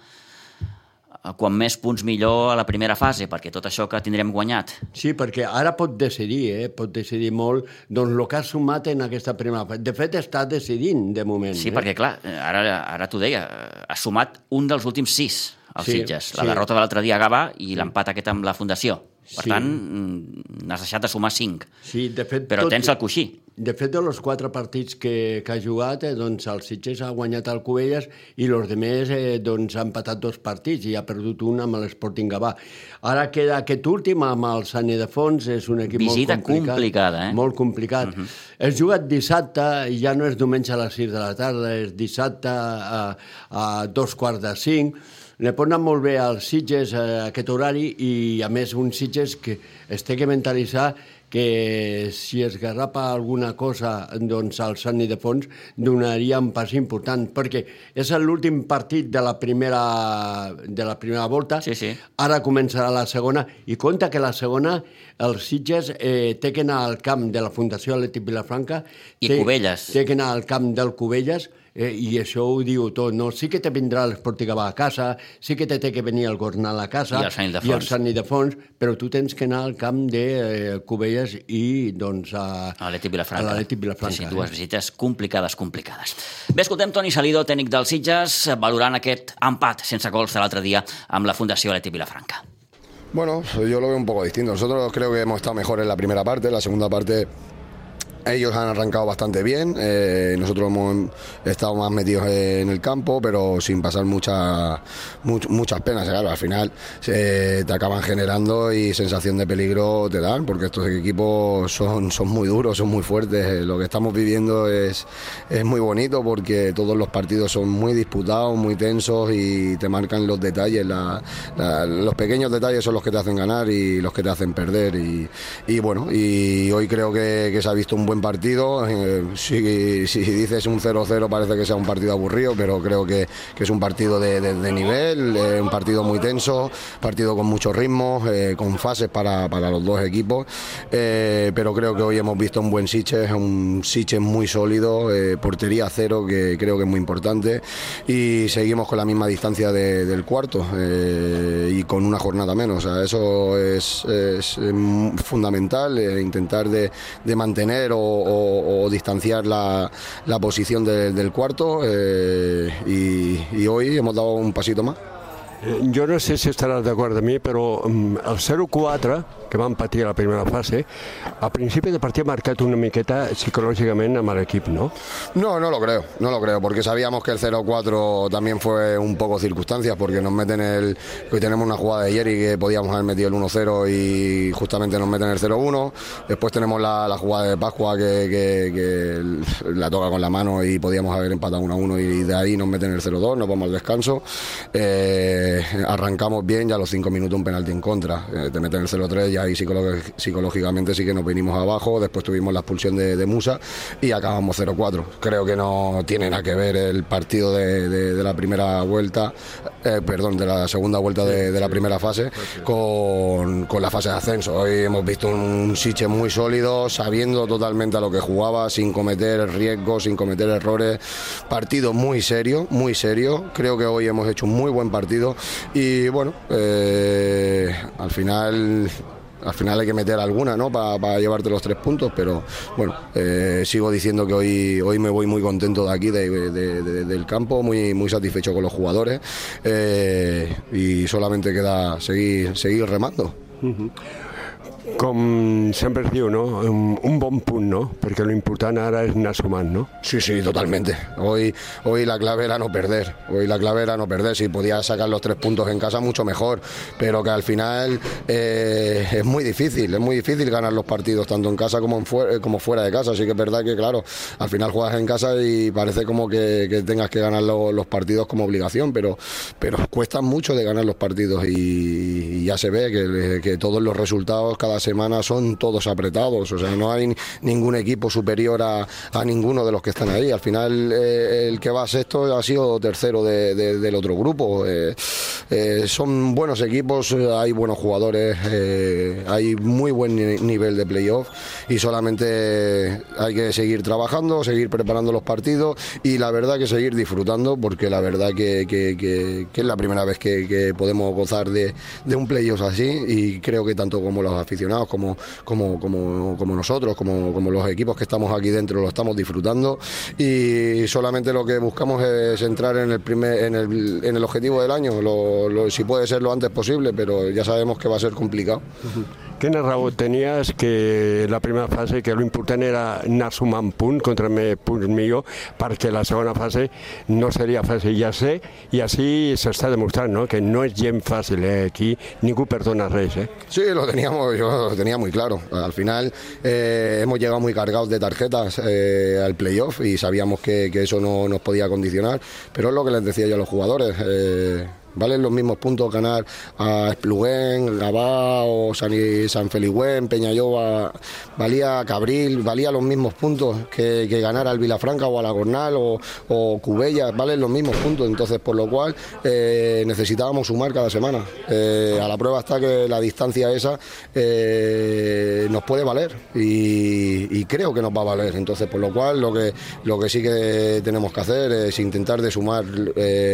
quan més punts millor a la primera fase, perquè tot això que tindrem guanyat. Sí, perquè ara pot decidir, eh? pot decidir molt doncs, el que ha sumat en aquesta primera fase. De fet, està decidint, de moment. Sí, eh? perquè, clar, ara, ara t'ho deia, ha sumat un dels últims sis als Sí, Sitges. La sí. derrota de l'altre dia a Gavà i l'empat aquest amb la Fundació. Per Sí. tant, mm, n'has deixat de sumar cinc. Sí, de fet... Però tens el coixí. De fet, de los quatre partits que, que ha jugat, eh, doncs el Sitges ha guanyat el Cubelles i els demés eh, doncs, ha empatat dos partits i ha perdut un amb l'Sporting Gavà. Ara queda aquest últim amb el Sant Ildefons, és un equip Visita molt complicat. complicada, eh? Molt complicat. Uh -huh. És jugat dissabte, i ja no és diumenge a les 6 de la tarda, és dissabte a, a dos quarts de cinc, li pot anar molt bé als Sitges a aquest horari i, a més, un Sitges que es té que mentalitzar que si es garrapa alguna cosa doncs, al Sant Ildefons donaria un pas important, perquè és l'últim partit de la primera, de la primera volta, Sí, sí. ara començarà la segona, i compta que la segona, els Sitges eh, té que anar al camp de la Fundació Atlètic Vilafranca I té, Cubelles. té que anar al camp del Cubelles eh, i això ho diu tot, no? Sí que te vindrà l'Esporting Gavà a casa, sí que te té que venir el Gornal a casa I el Sant Ildefons. i el Sant Ildefons, però tu tens que anar al camp de eh, Cubelles i doncs a, A l'Atlètic Vilafranca. A l'Atlètic Vilafranca. Sí, sí, dues eh? visites complicades, complicades. Bé, escoltem Toni Salido, tècnic dels Sitges, valorant aquest empat sense gols de l'altre dia amb la Fundació Atlètic Vilafranca. Bueno, yo lo veo un poco distinto. Nosotros creo que hemos estado mejor en la primera parte, en la segunda parte ellos han arrancado bastante bien, eh, nosotros hemos estado más metidos en el campo, pero sin pasar muchas much- muchas penas. Al final eh, te acaban generando y sensación de peligro te dan, porque estos equipos son, son muy duros, son muy fuertes. Lo que estamos viviendo es, es muy bonito porque todos los partidos son muy disputados, muy tensos y te marcan los detalles. la- los pequeños detalles son los que te hacen ganar y los que te hacen perder. Y, y bueno, y hoy creo que, que se ha visto un buen partido. Eh, si, si dices un 0-0 parece que sea un partido aburrido, pero creo que, es un partido de, nivel, eh, un partido muy tenso, partido con mucho ritmo, eh, con fases para, para los dos equipos. Pero creo que hoy hemos visto un buen Siches, un Siches muy sólido, portería cero, que creo que es muy importante. Y seguimos con la misma distancia de- del cuarto y con una jornada menos. Eso es, fundamental, intentar de, de mantener o, o- o distanciar la, la posición de- del cuarto. eh, y, y hoy hemos dado un pasito más. Eh, Jo no sé si estaràs d'acord amb mi, però mm, el 0-4, que van patir a la primera fase, al principi de partit ha marcat una miqueta psicològicament amb l'equip, no? No, no lo creo, no lo creo, porque sabíamos que el 0-4 también fue un poco circunstancias, porque nos meten el. Hoy tenemos una jugada de Jerry que podíamos haber metido el 1-0 y justamente nos meten el 0-1. Después tenemos la, jugada de Pascua que, la toca con la mano y podíamos haber empatado 1-1 y de ahí nos meten el 0-2, nos vamos al descanso. Eh, arrancamos bien, ya a los 5 minutos un penalti en contra. Eh, te meten el 0-3 y ahí psicológicamente sí que nos vinimos abajo. Después tuvimos la expulsión de, Musa y acabamos 0-4. Creo que no tiene nada que ver el partido de, la primera vuelta, eh, perdón, de la segunda vuelta de, de la primera fase con, con la fase de ascenso. Hoy hemos visto un Siche muy sólido, sabiendo totalmente a lo que jugaba, sin cometer riesgos, sin cometer errores. Partido muy serio, muy serio. Creo que hoy hemos hecho un muy buen partido y bueno, eh, al final al final hay que meter alguna, ¿no? Para llevarte los tres puntos, pero bueno, eh, sigo diciendo que hoy, hoy me voy muy contento de aquí, de- de- de- del campo, muy, muy satisfecho con los jugadores eh, y solamente queda seguir, seguir remando. Com sempre es diu, no? Un, un bon punt, no? Perquè l'important ara és anar sumant, no? Sí, sí, totalmente. Hoy, hoy la clave era no perder. Hoy la clave era no perder. Si podía sacar los tres puntos en casa, mucho mejor. Pero que al final eh, es muy difícil. Es muy difícil ganar los partidos, tanto en casa como, en fuera, como fuera de casa. Así que es verdad que, claro, al final juegas en casa y parece como que, que tengas que ganar lo- los partidos como obligación. Pero, pero cuesta mucho de ganar los partidos y, y ya se ve que, que todos los resultados cada cada semana son todos apretados, o sea, no hay ningún equipo superior a, a ninguno de los que están ahí. Al final, eh, el que va a sexto ha sido tercero de- de- del otro grupo. Eh, eh, son buenos equipos, hay buenos jugadores, eh, hay muy buen ni- nivel de playoff y solamente hay que seguir trabajando, seguir preparando los partidos y la verdad que seguir disfrutando porque la verdad que, que- que- que es la primera vez que podemos gozar de, de un playoff así y creo que tanto como los aficionados como, como, como, como nosotros, como, como los equipos que estamos aquí dentro lo estamos disfrutando y solamente lo que buscamos es entrar en el, primer, en el, en el objetivo del año, lo- si puede ser lo antes posible, pero ya sabemos que va a ser complicado. Quina raó tenies que la primera fase que l'important era anar sumant punts contra més punts millor perquè la segona fase no seria fàcil ja sé i així s'està demostrant no? que no és gent fàcil eh? aquí ningú perdona res eh? Sí, lo teníamos, yo lo tenía muy claro. Al final eh, hemos llegado muy cargados de tarjetas eh, al playoff y sabíamos que, que eso no nos podía condicionar, pero es lo que les decía yo a los jugadores. Valen los mismos puntos ganar a Espluguén, Gabá o San, San Feligüén, Peñalloba, valía Cabril, valía los mismos puntos que, que ganar al Vilafranca o a la Gornal o, o Cubella, valen los mismos puntos, entonces por lo cual eh, necesitábamos sumar cada semana. Eh, a la prueba está que la distancia esa eh, nos puede valer y, creo que nos va a valer, entonces por lo cual lo que, lo que sí que tenemos que hacer es intentar de sumar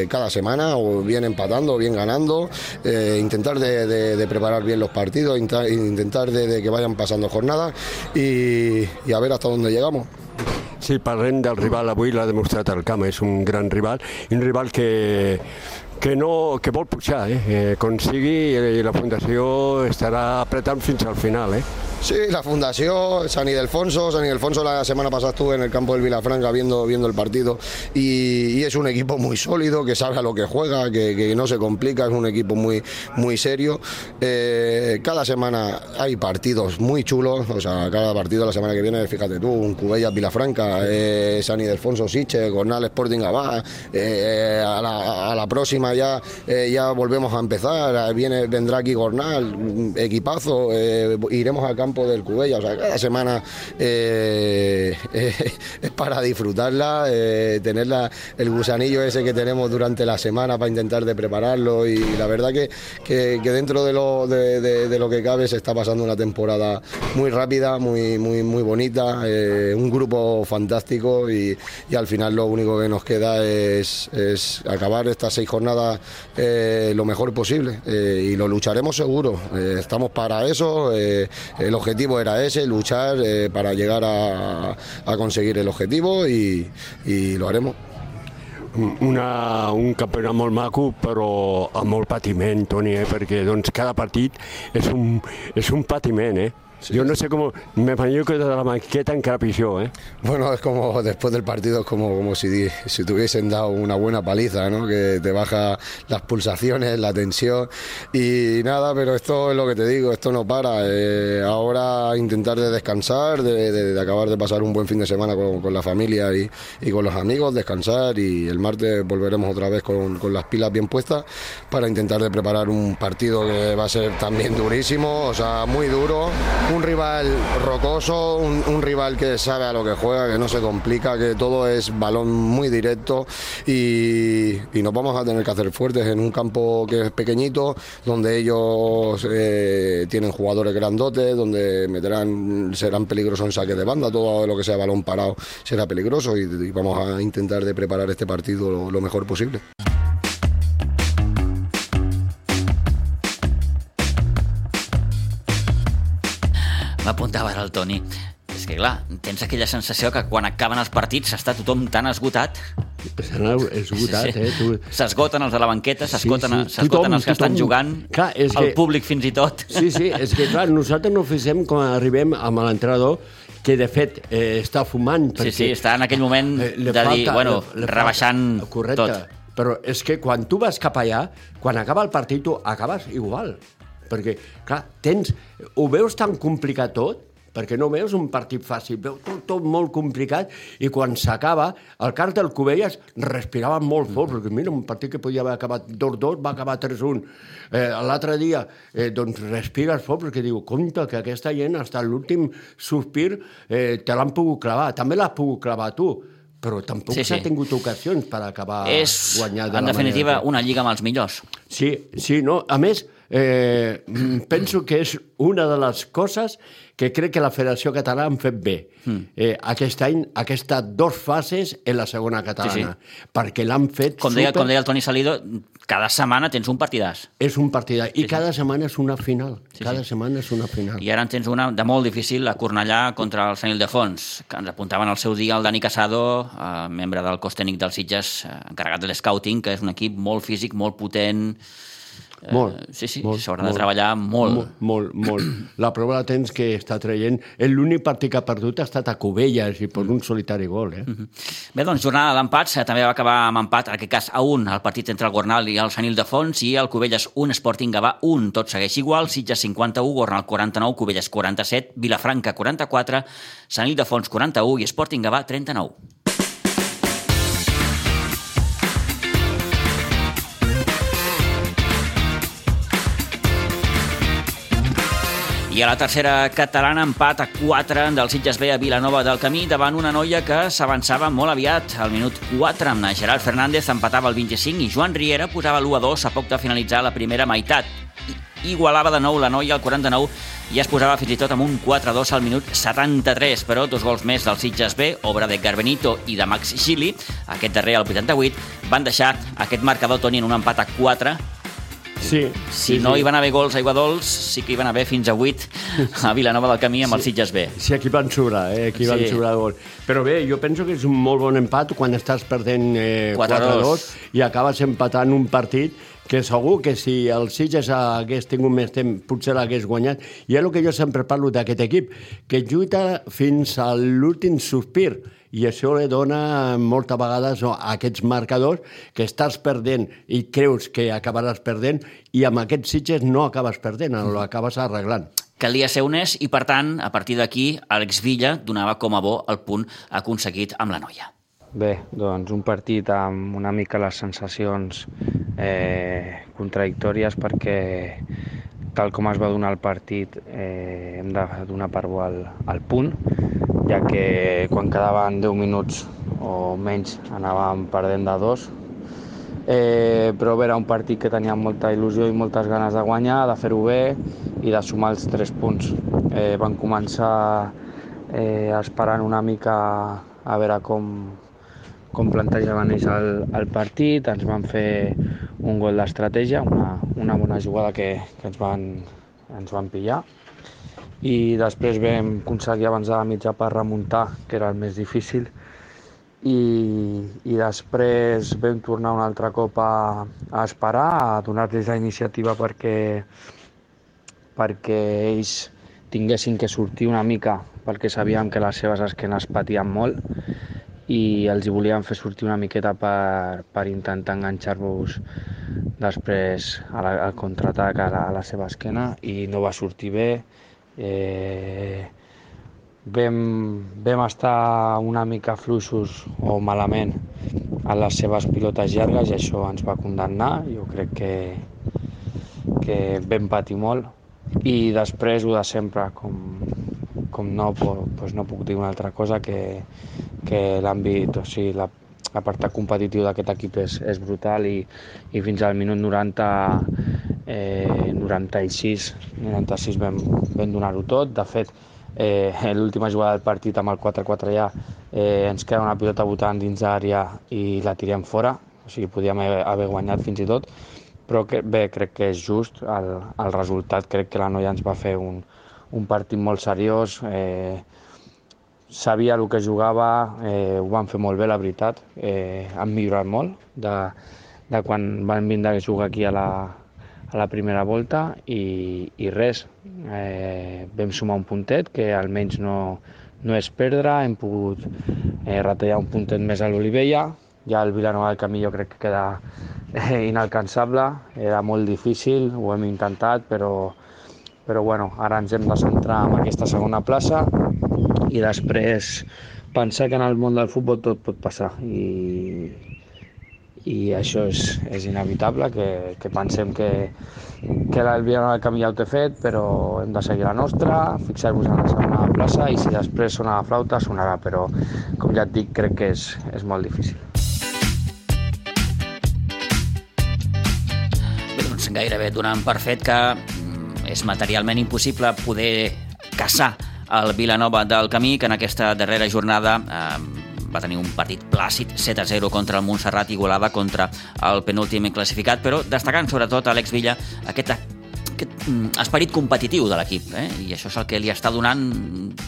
cada semana o bien empatando bien ganando, eh, intentar de, de- de preparar bien los partidos, intentar de, de que vayan pasando jornadas y, y a ver hasta dónde llegamos. Si parlem del rival avui, l'ha demostrat el camp, és un gran rival, i un rival que, que, no, que vol pujar, eh? eh com sigui, eh, la Fundació estarà apretant fins al final. Eh? Sí, la Fundación, San Ildefonso, San Ildefonso la semana pasada estuve en el campo del Vilafranca viendo, viendo el partido y, es un equipo muy sólido, que sabe a lo que juega, que, no se complica, es un equipo muy, muy serio. Eh, cada semana hay partidos muy chulos, o sea, cada partido la semana que viene, fíjate tú, un Cubellas Vilafranca, eh, San Ildefonso Siche, Gornal Sporting Abad, eh, a, la, a próxima ya, eh, ya volvemos a empezar, viene, vendrá aquí Gornal, equipazo, iremos al campo del Cubella, o sea, cada semana eh, eh, es para disfrutarla, eh, el gusanillo ese que tenemos durante la semana para intentar de prepararlo y la verdad que, que- dentro de lo, de, lo que cabe se está pasando una temporada muy rápida, muy, muy, muy bonita, eh, un grupo fantástico y, y al final lo único que nos queda es, es acabar estas seis jornadas lo mejor posible y lo lucharemos seguro. Estamos para eso, objetivo era ese, luchar eh, para llegar a, a conseguir el objetivo y, y lo haremos. una, un campionat molt maco, però amb molt patiment, Toni, eh? perquè doncs, cada partit és un, és un patiment, eh? Jo no sé com... Me imagino que la maqueta encara pitjor, eh? Bueno, es como después del partido es como, como si, si te hubiesen dado una buena paliza, ¿no? Que te baja las pulsaciones, la tensión y nada, pero esto es lo que te digo, esto no para. Eh, ahora intentar de descansar, de, de- de acabar de pasar un buen fin de semana con, con la familia y, y con los amigos, descansar y el martes volveremos otra vez con, con las pilas bien puestas para intentar de preparar un partido que va a ser también durísimo, o sea, muy duro, un rival rocoso, un, rival que sabe a lo que juega, que no se complica, que todo es balón muy directo y, y nos vamos a tener que hacer fuertes en un campo que es pequeñito, donde ellos eh, tienen jugadores grandotes, donde meterán, serán peligrosos en saque de banda, todo lo que sea balón parado será peligroso y, vamos a intentar de preparar este partido lo mejor posible. M'apuntava ara el Toni. És que, clar, tens aquella sensació que quan acaben els partits està tothom tan esgotat. S'han esgotat, eh? Tu... S'esgoten els de la banqueta, s'esgoten Sí, sí. Tothom, els que estan tothom. jugant, Clar, és el que- públic fins i tot. Sí, sí, és que clar, nosaltres no fem quan arribem amb l'entrenador que de fet eh, està fumant. Sí, sí, està en aquell moment eh, de dir, bueno, li- li rebaixant correcte. tot. Però és que quan tu vas cap allà, quan acaba el partit, tu acabes igual. Perquè, clar, tens, ho veus tan complicat tot, perquè no veus un partit fàcil, veus tot, tot molt complicat, i quan s'acaba, el cas del Covelles respirava molt fort, perquè mira, un partit que podia haver acabat 2-2 va acabar 3-1. Eh, L'altre dia, eh, doncs respires fort, perquè diu, compte que aquesta gent, fins l'últim sospir, eh, te l'han pogut clavar. També l'has pogut clavar tu, però tampoc Sí, s'ha sí. tingut ocasions per acabar És, guanyar de en la definitiva, manera una lliga amb els millors. Sí, sí, no? A més, eh, mm, penso que és una de les coses que crec que la Federació Catalana han fet bé. Mm. Eh, aquest any, aquestes dues fases en la segona catalana, sí, sí. perquè l'han fet Com deia, super... com deia el Toni Salido, cada setmana tens un partidàs. És un partit, i cada setmana és una final. Sí, cada sí. setmana és una final. I ara en tens una de molt difícil, a Cornellà contra el Sant Ildefons, que ens apuntaven al seu dia el Dani Casado, eh, membre del cos tècnic dels Sitges, eh, encarregat de l'Scouting, que és un equip molt físic, molt potent... Eh, Molt. Sí, sí, s'haurà de treballar molt. Molt, molt, molt. La prova la tens que està traient... L'únic partit que ha perdut ha estat a Cubelles i per un solitari gol, eh? Bé, doncs, jornada d'empats, també va acabar amb empat, en aquest cas a un, el partit entre el Gornal i el Sant Ildefons, i el Cubelles 1, Sporting Gavà 1, tot segueix igual, Sitges 51, Gornal 49, Cubelles 47, Vilafranca 44, Sant Ildefons 41 i Sporting Gavà 39. I a la tercera catalana, empat a 4 del Sitges B a Vilanova del Camí davant una noia que s'avançava molt aviat. Al minut 4, amb Gerard Fernández empatava el 25 i Joan Riera posava l'1 a 2 a poc de finalitzar la primera meitat. I- Igualava de nou la noia al 49 i es posava fins i tot amb un 4 a 2 al minut 73, però dos gols més del Sitges B, obra de Garbenito i de Max Gili, aquest darrer al 88, van deixar aquest marcador Toni en un empat a 4 Sí, si no hi van haver gols a Iguadols, sí que hi van haver fins a 8 a Vilanova del Camí amb el Sitges B. Sí, aquí van sobrar, eh? aquí van Sí. sobrar gol. Però bé, jo penso que és un molt bon empat quan estàs perdent eh, 4-2. 4-2 i acabes empatant un partit que segur que si el Sitges hagués tingut més temps potser l'hagués guanyat. I és el que jo sempre parlo d'aquest equip, que lluita fins a l'últim sospir i això li dona moltes vegades no, a aquests marcadors que estàs perdent i creus que acabaràs perdent i amb aquests Sitges no acabes perdent, l'acabes arreglant. Calia ser honest i, per tant, a partir d'aquí, Àlex Villa donava com a bo el punt aconseguit amb la noia. Bé, doncs un partit amb una mica les sensacions eh, contradictòries perquè tal com es va donar el partit eh, hem de donar per bo al, al punt, ja que quan quedaven 10 minuts o menys anàvem perdent de dos. Eh, però era un partit que tenia molta il·lusió i moltes ganes de guanyar, de fer-ho bé i de sumar els tres punts. Eh, van començar eh, esperant una mica a veure com, com plantejaven ells el, el partit, ens van fer un gol d'estratègia, una, una bona jugada que, que ens, van, ens van pillar. I després vam aconseguir avançar a mitja per remuntar, que era el més difícil, i, i després vam tornar un altre cop a, a esperar, a donar-los la iniciativa perquè, perquè ells tinguessin que sortir una mica, perquè sabíem que les seves esquenes patien molt i els hi volíem fer sortir una miqueta per, per intentar enganxar-vos després a la, al contraatac a la, a la seva esquena i no va sortir bé. Eh, vam, vam estar una mica fluixos o malament a les seves pilotes llargues i això ens va condemnar. Jo crec que, que vam patir molt i després ho de sempre, com, com no, doncs no puc dir una altra cosa que, que l'àmbit, o sigui, la, l'apartat competitiu d'aquest equip és, és brutal i, i fins al minut 90, eh, 96, 96 vam, vam donar-ho tot. De fet, eh, l'última jugada del partit amb el 4-4 ja eh, ens queda una pilota votant dins l'àrea i la tirem fora, o sigui, podíem haver, haver guanyat fins i tot, però que, bé, crec que és just el, el resultat, crec que la noia ens va fer un, un partit molt seriós, eh, sabia el que jugava, eh, ho van fer molt bé, la veritat, eh, han millorat molt de, de quan van vindre a jugar aquí a la, a la primera volta i, i res, eh, vam sumar un puntet que almenys no, no és perdre, hem pogut eh, retallar un puntet més a l'Olivella, ja el Vilanova del Camí jo crec que queda eh, inalcançable, era molt difícil, ho hem intentat, però, però bueno, ara ens hem de centrar en aquesta segona plaça i després pensar que en el món del futbol tot pot passar i, i això és, és inevitable, que, que pensem que, que el Vilanova del Camí ja ho té fet, però hem de seguir la nostra, fixar-vos en la segona plaça i si després sona la flauta sonarà, però com ja et dic crec que és, és molt difícil. Doncs gairebé donant per fet que mm, és materialment impossible poder caçar el Vilanova del Camí, que en aquesta darrera jornada eh, va tenir un partit plàcid 7 a 0 contra el Montserrat Igualada contra el penúltim classificat, però destacant sobretot Àlex Villa aquest aquest mm, esperit competitiu de l'equip, eh? i això és el que li està donant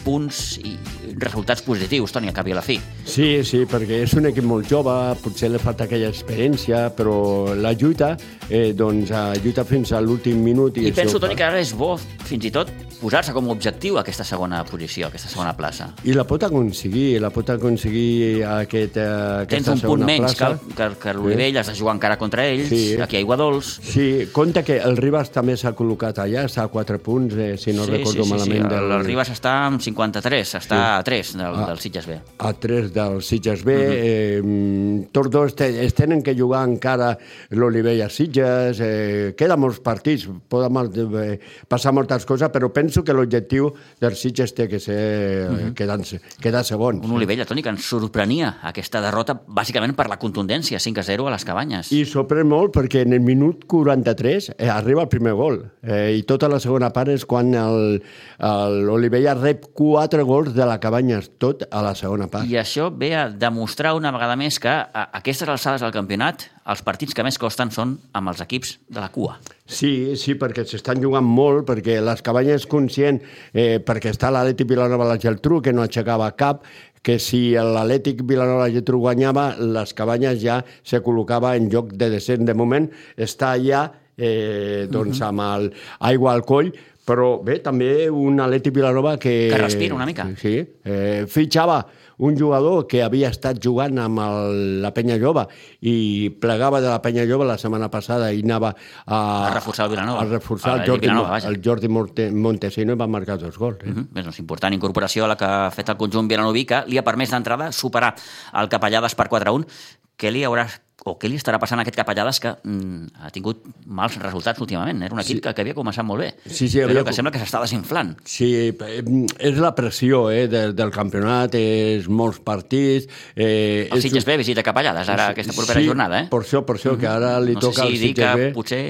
punts i resultats positius, Toni, a cap i a la fi. Sí, sí, perquè és un equip molt jove, potser li falta aquella experiència, però la lluita, eh, doncs, lluita fins a l'últim minut. I, I penso, Toni, que ara és bo, fins i tot, posar-se com a objectiu aquesta segona posició, aquesta segona plaça. I la pot aconseguir, la pot aconseguir aquest, eh, aquesta Tens un punt menys plaça. que, que, que l'Olivell, sí. has de jugar encara contra ells, sí. aquí a Iguadols... Sí, compte que el Ribas també s'ha col·locat allà, està a 4 punts, eh, si no sí, recordo sí, sí, malament. Sí, del... el Ribas està amb 53, està sí. a 3 del, a, del Sitges B. A 3 del Sitges B. Uh -huh. eh, tots dos te, es tenen que jugar encara l'Olivell a Sitges, eh, queda molts partits, poden eh, passar moltes coses, però penso que l'objectiu del Sitges té que ser mm -hmm. quedar, quedar segons. Un Olivella, Toni, que ens sorprenia aquesta derrota bàsicament per la contundència, 5 a 0 a les cabanyes. I sorprèn molt perquè en el minut 43 eh, arriba el primer gol eh, i tota la segona part és quan l'Olivella rep 4 gols de la cabanyes, tot a la segona part. I això ve a demostrar una vegada més que a aquestes alçades del campionat els partits que més costen són amb els equips de la cua. Sí, sí, perquè s'estan jugant molt, perquè les cabanyes conscient, eh, perquè està l'Atlètic Vilanova la Geltrú, que no aixecava cap, que si l'Atlètic Vilanova la Geltrú guanyava, les cabanyes ja se col·locava en lloc de descent. De moment està allà eh, doncs, amb el aigua al coll, però bé, també un Atlètic Vilanova que... Que respira una mica. Sí, eh, fitxava un jugador que havia estat jugant amb el, la penya jove i plegava de la penya jove la setmana passada i anava a, a reforçar el Vilanova. A reforçar el, Jordi, Vilanova, el Jordi Monte, Montesino i va marcar dos gols. Eh? Uh -huh. Bé, doncs important incorporació a la que ha fet el conjunt vilanoví que li ha permès d'entrada superar el Capellades per 4 a 1. Què li haurà o què li estarà passant a aquest Capellades que mm, ha tingut mals resultats últimament. Era un equip sí. que, que havia començat molt bé, sí, sí, havia... però que sembla que s'està desinflant. Sí, eh, és la pressió eh, del, del campionat, és molts partits... Eh, el Sitges B visita Capellades ara sí, aquesta propera sí, jornada, eh? per això, per això, que ara li no toca sé si al Sitges que B. potser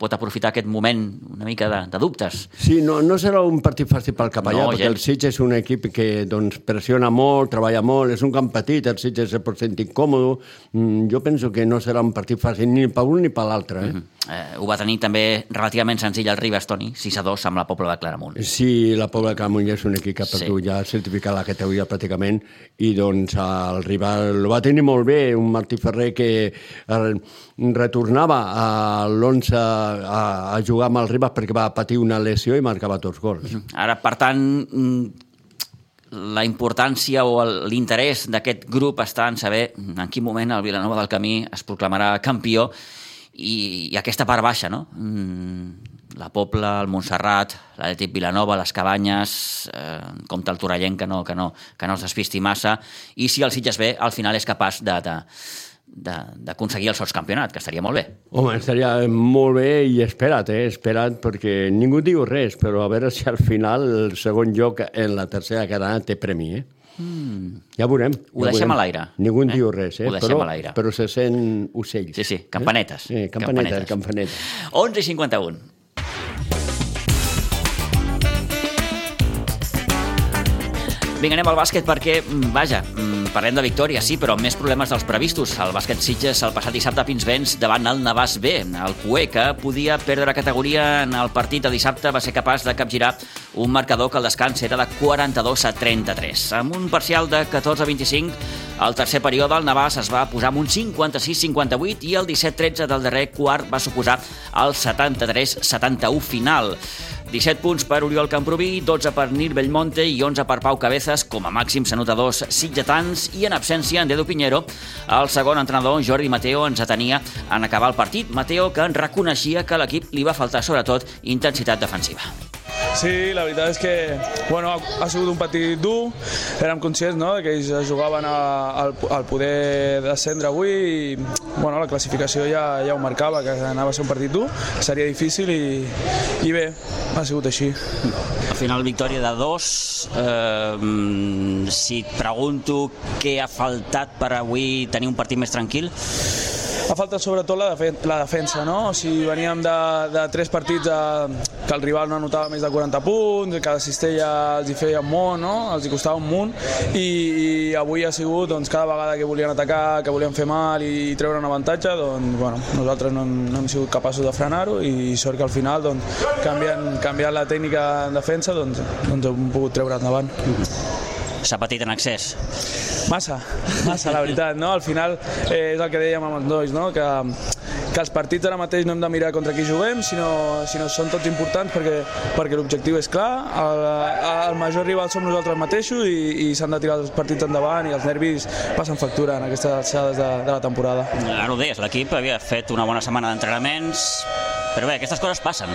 pot aprofitar aquest moment una mica de, de dubtes. Sí, no, no serà un partit fàcil pel Capellà, No, perquè gens. el Sitges és un equip que doncs, pressiona molt, treballa molt, és un camp petit, el Sitges se pot sentir incòmode. Mm, jo penso que no serà un partit fàcil ni per un ni per l'altre. Eh? Mm -hmm. eh, ho va tenir també relativament senzill el Ribas, Toni, 6 a 2 amb la Pobla de Claramunt. Sí, la Pobla de Claramunt ja és un equip que ha Sí. perdut sí. ja certificat la categoria pràcticament i doncs el rival ho va tenir molt bé, un Martí Ferrer que eh, retornava a l'11 a, a jugar amb el Ribas perquè va patir una lesió i marcava tots gols. Ara, per tant, mm, la importància o l'interès d'aquest grup està en saber en quin moment el Vilanova del Camí es proclamarà campió i, i aquesta part baixa, no? Mm, la Pobla, el Montserrat, l'Atlètic Vilanova, les Cabanyes, eh, compte el Torrellent que no, que, no, que no es despisti massa, i si el Sitges B al final és capaç de, de- d'aconseguir el sotscampionat, que estaria molt bé. Home, estaria molt bé i espera't, eh? espera't, perquè ningú diu res, però a veure si al final el segon lloc en la tercera cadena té premi, eh? Mm. Ja veurem. Ho ja deixem veurem. a l'aire, Ningú en eh? diu res, eh? Ho deixem però, a l'aire. Però se sent ocells. Sí, sí, campanetes. Eh? Sí, campanetes, campanetes. 11 i 51. Vinga, anem al bàsquet perquè, mm, vaja, mm, parlem de victòria, sí, però amb més problemes dels previstos. El bàsquet Sitges el passat dissabte a Pinsbens davant el Navàs B. El Cué, que podia perdre categoria en el partit de dissabte, va ser capaç de capgirar un marcador que al descans era de 42 a 33. Amb un parcial de 14 a 25, al tercer període el Navàs es va posar amb un 56-58 i el 17-13 del darrer quart va suposar el 73-71 final. 17 punts per Oriol Camproví, 12 per Nir Bellmonte i 11 per Pau Cabezas, com a màxims anotadors sitgetans i en absència en Dedo Pinheiro. El segon entrenador, Jordi Mateo, ens atenia en acabar el partit. Mateo, que en reconeixia que a l'equip li va faltar sobretot intensitat defensiva. Sí, la veritat és que bueno, ha, ha sigut un partit dur, érem conscients no, que ells jugaven a, al, al poder descendre avui i bueno, la classificació ja, ja ho marcava, que anava a ser un partit dur, seria difícil i, i bé, ha sigut així. Al final victòria de dos. Eh, si et pregunto què ha faltat per avui tenir un partit més tranquil, ha faltat sobretot la, defen la defensa, no? O sigui, veníem de, de tres partits a, que el rival no anotava més de 40 punts, cada cistella els hi feia un munt, no? els hi costava un munt, i, i avui ha sigut doncs, cada vegada que volien atacar, que volien fer mal i treure un avantatge, doncs, bueno, nosaltres no, no hem sigut capaços de frenar-ho i sort que al final, doncs, canviant, canviant la tècnica en defensa, doncs, doncs hem pogut treure endavant. S'ha patit en excés. Massa, massa, la veritat, no? Al final eh, és el que dèiem amb els nois, no? Que, que els partits ara mateix no hem de mirar contra qui juguem, sinó, sinó són tots importants perquè, perquè l'objectiu és clar, el, el major rival som nosaltres mateixos i, i s'han de tirar els partits endavant i els nervis passen factura en aquestes alçades de, de la temporada. Ara ho deies, l'equip havia fet una bona setmana d'entrenaments, però bé, aquestes coses passen.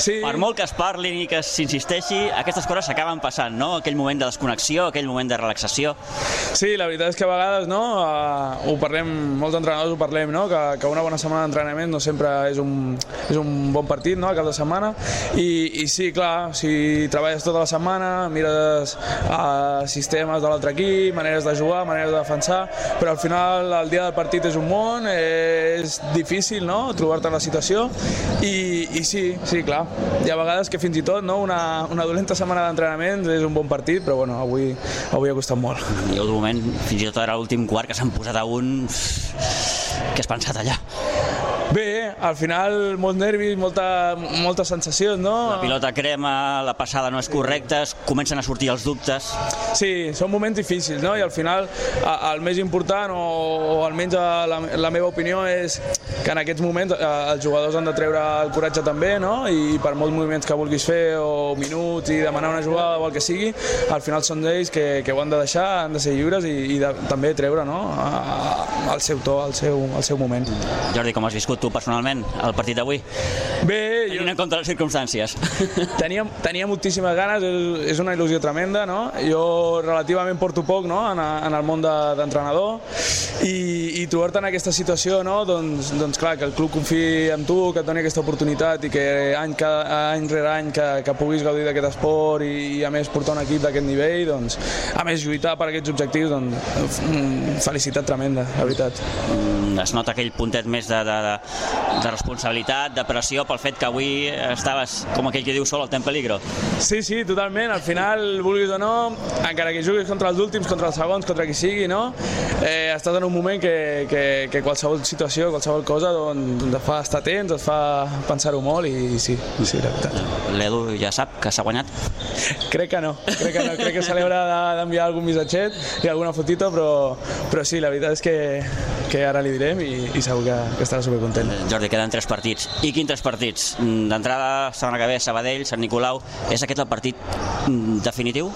Sí. Per molt que es parlin i que s'insisteixi, aquestes coses s'acaben passant, no? Aquell moment de desconnexió, aquell moment de relaxació. Sí, la veritat és que a vegades, no?, uh, ho parlem, molts entrenadors ho parlem, no?, que, que una bona setmana d'entrenament no sempre és un, és un bon partit, no?, a cap de setmana, i, i sí, clar, si treballes tota la setmana, mires uh, sistemes de l'altre equip, maneres de jugar, maneres de defensar, però al final el dia del partit és un món, és difícil, no?, trobar-te en la situació, i, i sí, sí, clar, hi ha vegades que fins i tot no, una, una dolenta setmana d'entrenament és un bon partit, però bueno, avui, avui ha costat molt. I el moment, fins i tot era l'últim quart que s'han posat a un... Què has pensat allà? Bé, al final molts nervis, molta, moltes sensacions, no? La pilota crema, la passada no és correcta, comencen a sortir els dubtes. Sí, són moments difícils, no? I al final el més important, o, o almenys la, la meva opinió, és que en aquests moments els jugadors han de treure el coratge també, no? I per molts moviments que vulguis fer, o minuts, i demanar una jugada o el que sigui, al final són ells que, que ho han de deixar, han de ser lliures i, i de, també treure no? el seu to, el seu, el seu moment. Jordi, com has viscut tu personalment el partit d'avui? Bé, jo... en compte les circumstàncies. Tenia, tenia moltíssimes ganes, és, és una il·lusió tremenda, no? Jo relativament porto poc no? en, en el món d'entrenador de, i, i trobar-te en aquesta situació, no? doncs, doncs clar, que el club confiï en tu, que et doni aquesta oportunitat i que any, cada, any rere any que, que puguis gaudir d'aquest esport i, i a més portar un equip d'aquest nivell, doncs, a més lluitar per aquests objectius, doncs, felicitat tremenda, la veritat. Es nota aquell puntet més de, de, de, de responsabilitat, de pressió pel fet que avui estaves, com aquell que diu, sol al temps peligro. Sí, sí, totalment. Al final, vulguis o no, encara que juguis contra els últims, contra els segons, contra qui sigui, no? Eh, estàs en un moment que, que, que qualsevol situació, qualsevol cosa, doncs, et fa estar atents, et fa pensar-ho molt i sí, sí, la veritat. L'Edu ja sap que s'ha guanyat? Crec que no, crec que no. Crec que se li haurà d'enviar algun missatget i alguna fotito, però, però sí, la veritat és que, que ara li direm i, i segur que, que estarà supercontent. Jordi, queden tres partits. I quins tres partits? D'entrada, setmana que ve, Sabadell, Sant Nicolau. És aquest el partit definitiu?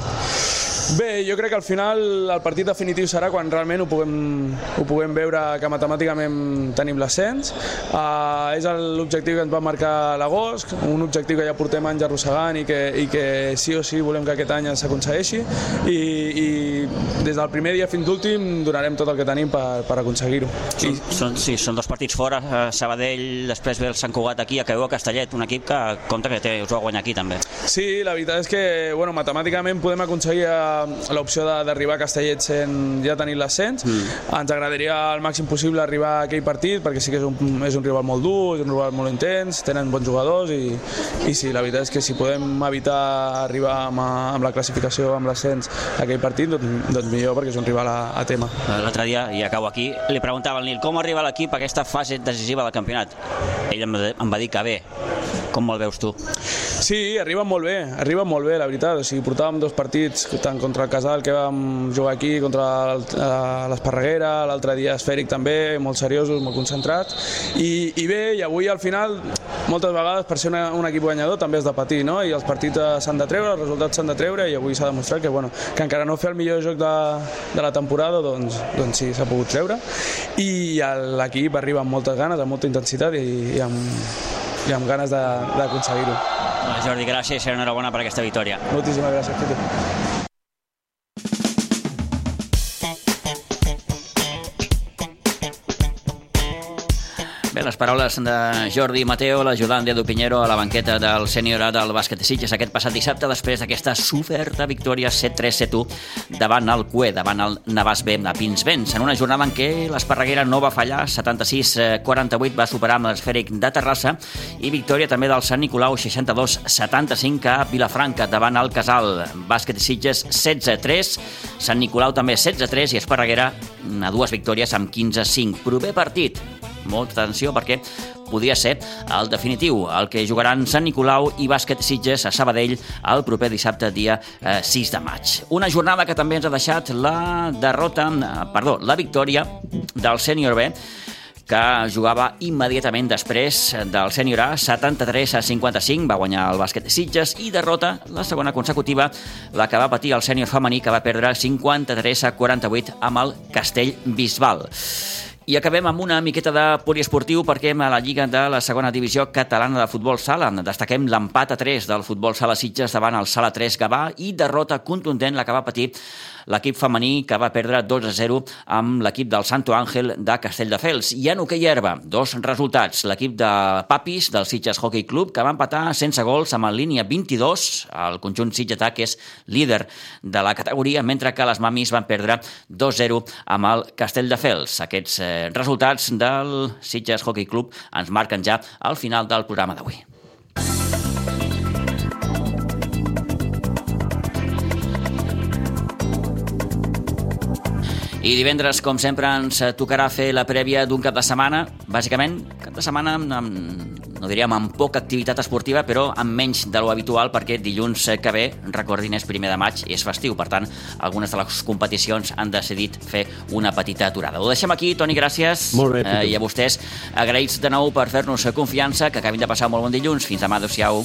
Bé, jo crec que al final el partit definitiu serà quan realment ho puguem, ho puguem veure que matemàticament tenim l'ascens. Uh, és l'objectiu que ens va marcar l'agost, un objectiu que ja portem anys arrossegant i que, i que sí o sí volem que aquest any s'aconsegueixi i, i des del primer dia fins l'últim donarem tot el que tenim per, per aconseguir-ho. Són, són, sí, són dos partits fora, Sabadell, després ve el Sant Cugat aquí, a Caio Castellet, un equip que compta que té, us ho ha guanyat aquí també. Sí, la veritat és que bueno, matemàticament podem aconseguir l'opció d'arribar a Castellet sent ja tenir l'ascens. Mm. Ens agradaria al màxim possible arribar a aquell partit perquè sí que és un, és un rival molt dur, és un rival molt intens, tenen bons jugadors i, i sí, la veritat és que si podem evitar arribar amb, amb la classificació, amb l'ascens a aquell partit, doncs, doncs millor perquè és un rival a, a tema. L'altre dia, i acabo aquí, li preguntava al Nil com arriba l'equip a aquesta fase decisiva del campionat. Ell em, em va dir que bé. Com el veus tu? Sí, arriba molt bé, arriba molt bé, la veritat. O sigui, portàvem dos partits, tant contra el Casal, que vam jugar aquí, contra l'Esparreguera, l'altre dia Esfèric també, molt seriosos, molt concentrats. I, I bé, i avui al final, moltes vegades, per ser una, un equip guanyador, també has de patir, no? I els partits s'han de treure, els resultats s'han de treure, i avui s'ha demostrat que, bueno, que encara no fer el millor joc de, de la temporada, doncs, doncs sí, s'ha pogut treure. I l'equip arriba amb moltes ganes, amb molta intensitat i, i amb, i amb ganes d'aconseguir-ho. Jordi, gràcies i enhorabona per aquesta victòria. Moltíssimes gràcies, Tito. Les paraules de Jordi Mateo, l'ajudant d'Edu Pinheiro a la banqueta del sènior A del bàsquet de Sitges aquest passat dissabte després d'aquesta superta victòria 7-3-7-1 davant el CUE, davant el Navàs B a Pinsbens, en una jornada en què l'Esparreguera no va fallar, 76-48 va superar amb l'esfèric de Terrassa i victòria també del Sant Nicolau 62-75 a Vilafranca davant el Casal, bàsquet de Sitges 16-3, Sant Nicolau també 16-3 i Esparreguera a dues victòries amb 15-5. Prové partit, molta atenció perquè podia ser el definitiu, el que jugaran Sant Nicolau i Bàsquet Sitges a Sabadell el proper dissabte, dia eh, 6 de maig. Una jornada que també ens ha deixat la derrota, eh, perdó, la victòria del sènior B, que jugava immediatament després del sènior A, 73 a 55, va guanyar el bàsquet Sitges i derrota la segona consecutiva, la que va patir el sènior femení, que va perdre 53 a 48 amb el Castell Bisbal. I acabem amb una miqueta de poliesportiu perquè a la Lliga de la segona divisió catalana de futbol sala. Destaquem l'empat a 3 del futbol sala Sitges davant el Sala 3 Gavà i derrota contundent la que va patir l'equip femení que va perdre 2 a 0 amb l'equip del Santo Ángel de Castelldefels. I en hoquei herba, dos resultats. L'equip de Papis, del Sitges Hockey Club, que va empatar sense gols amb el línia 22, el conjunt Sitgetà, que és líder de la categoria, mentre que les mamis van perdre 2-0 amb el Castelldefels. Aquests eh, resultats del Sitges Hockey Club ens marquen ja al final del programa d'avui. I divendres, com sempre, ens tocarà fer la prèvia d'un cap de setmana, bàsicament, cap de setmana amb, no diríem amb poca activitat esportiva, però amb menys de lo habitual, perquè dilluns que ve, recordin, és primer de maig i és festiu. Per tant, algunes de les competicions han decidit fer una petita aturada. Ho deixem aquí, Toni, gràcies. Molt bé, eh, I a vostès, agraïts de nou per fer-nos confiança, que acabin de passar un molt bon dilluns. Fins demà, adeu-siau.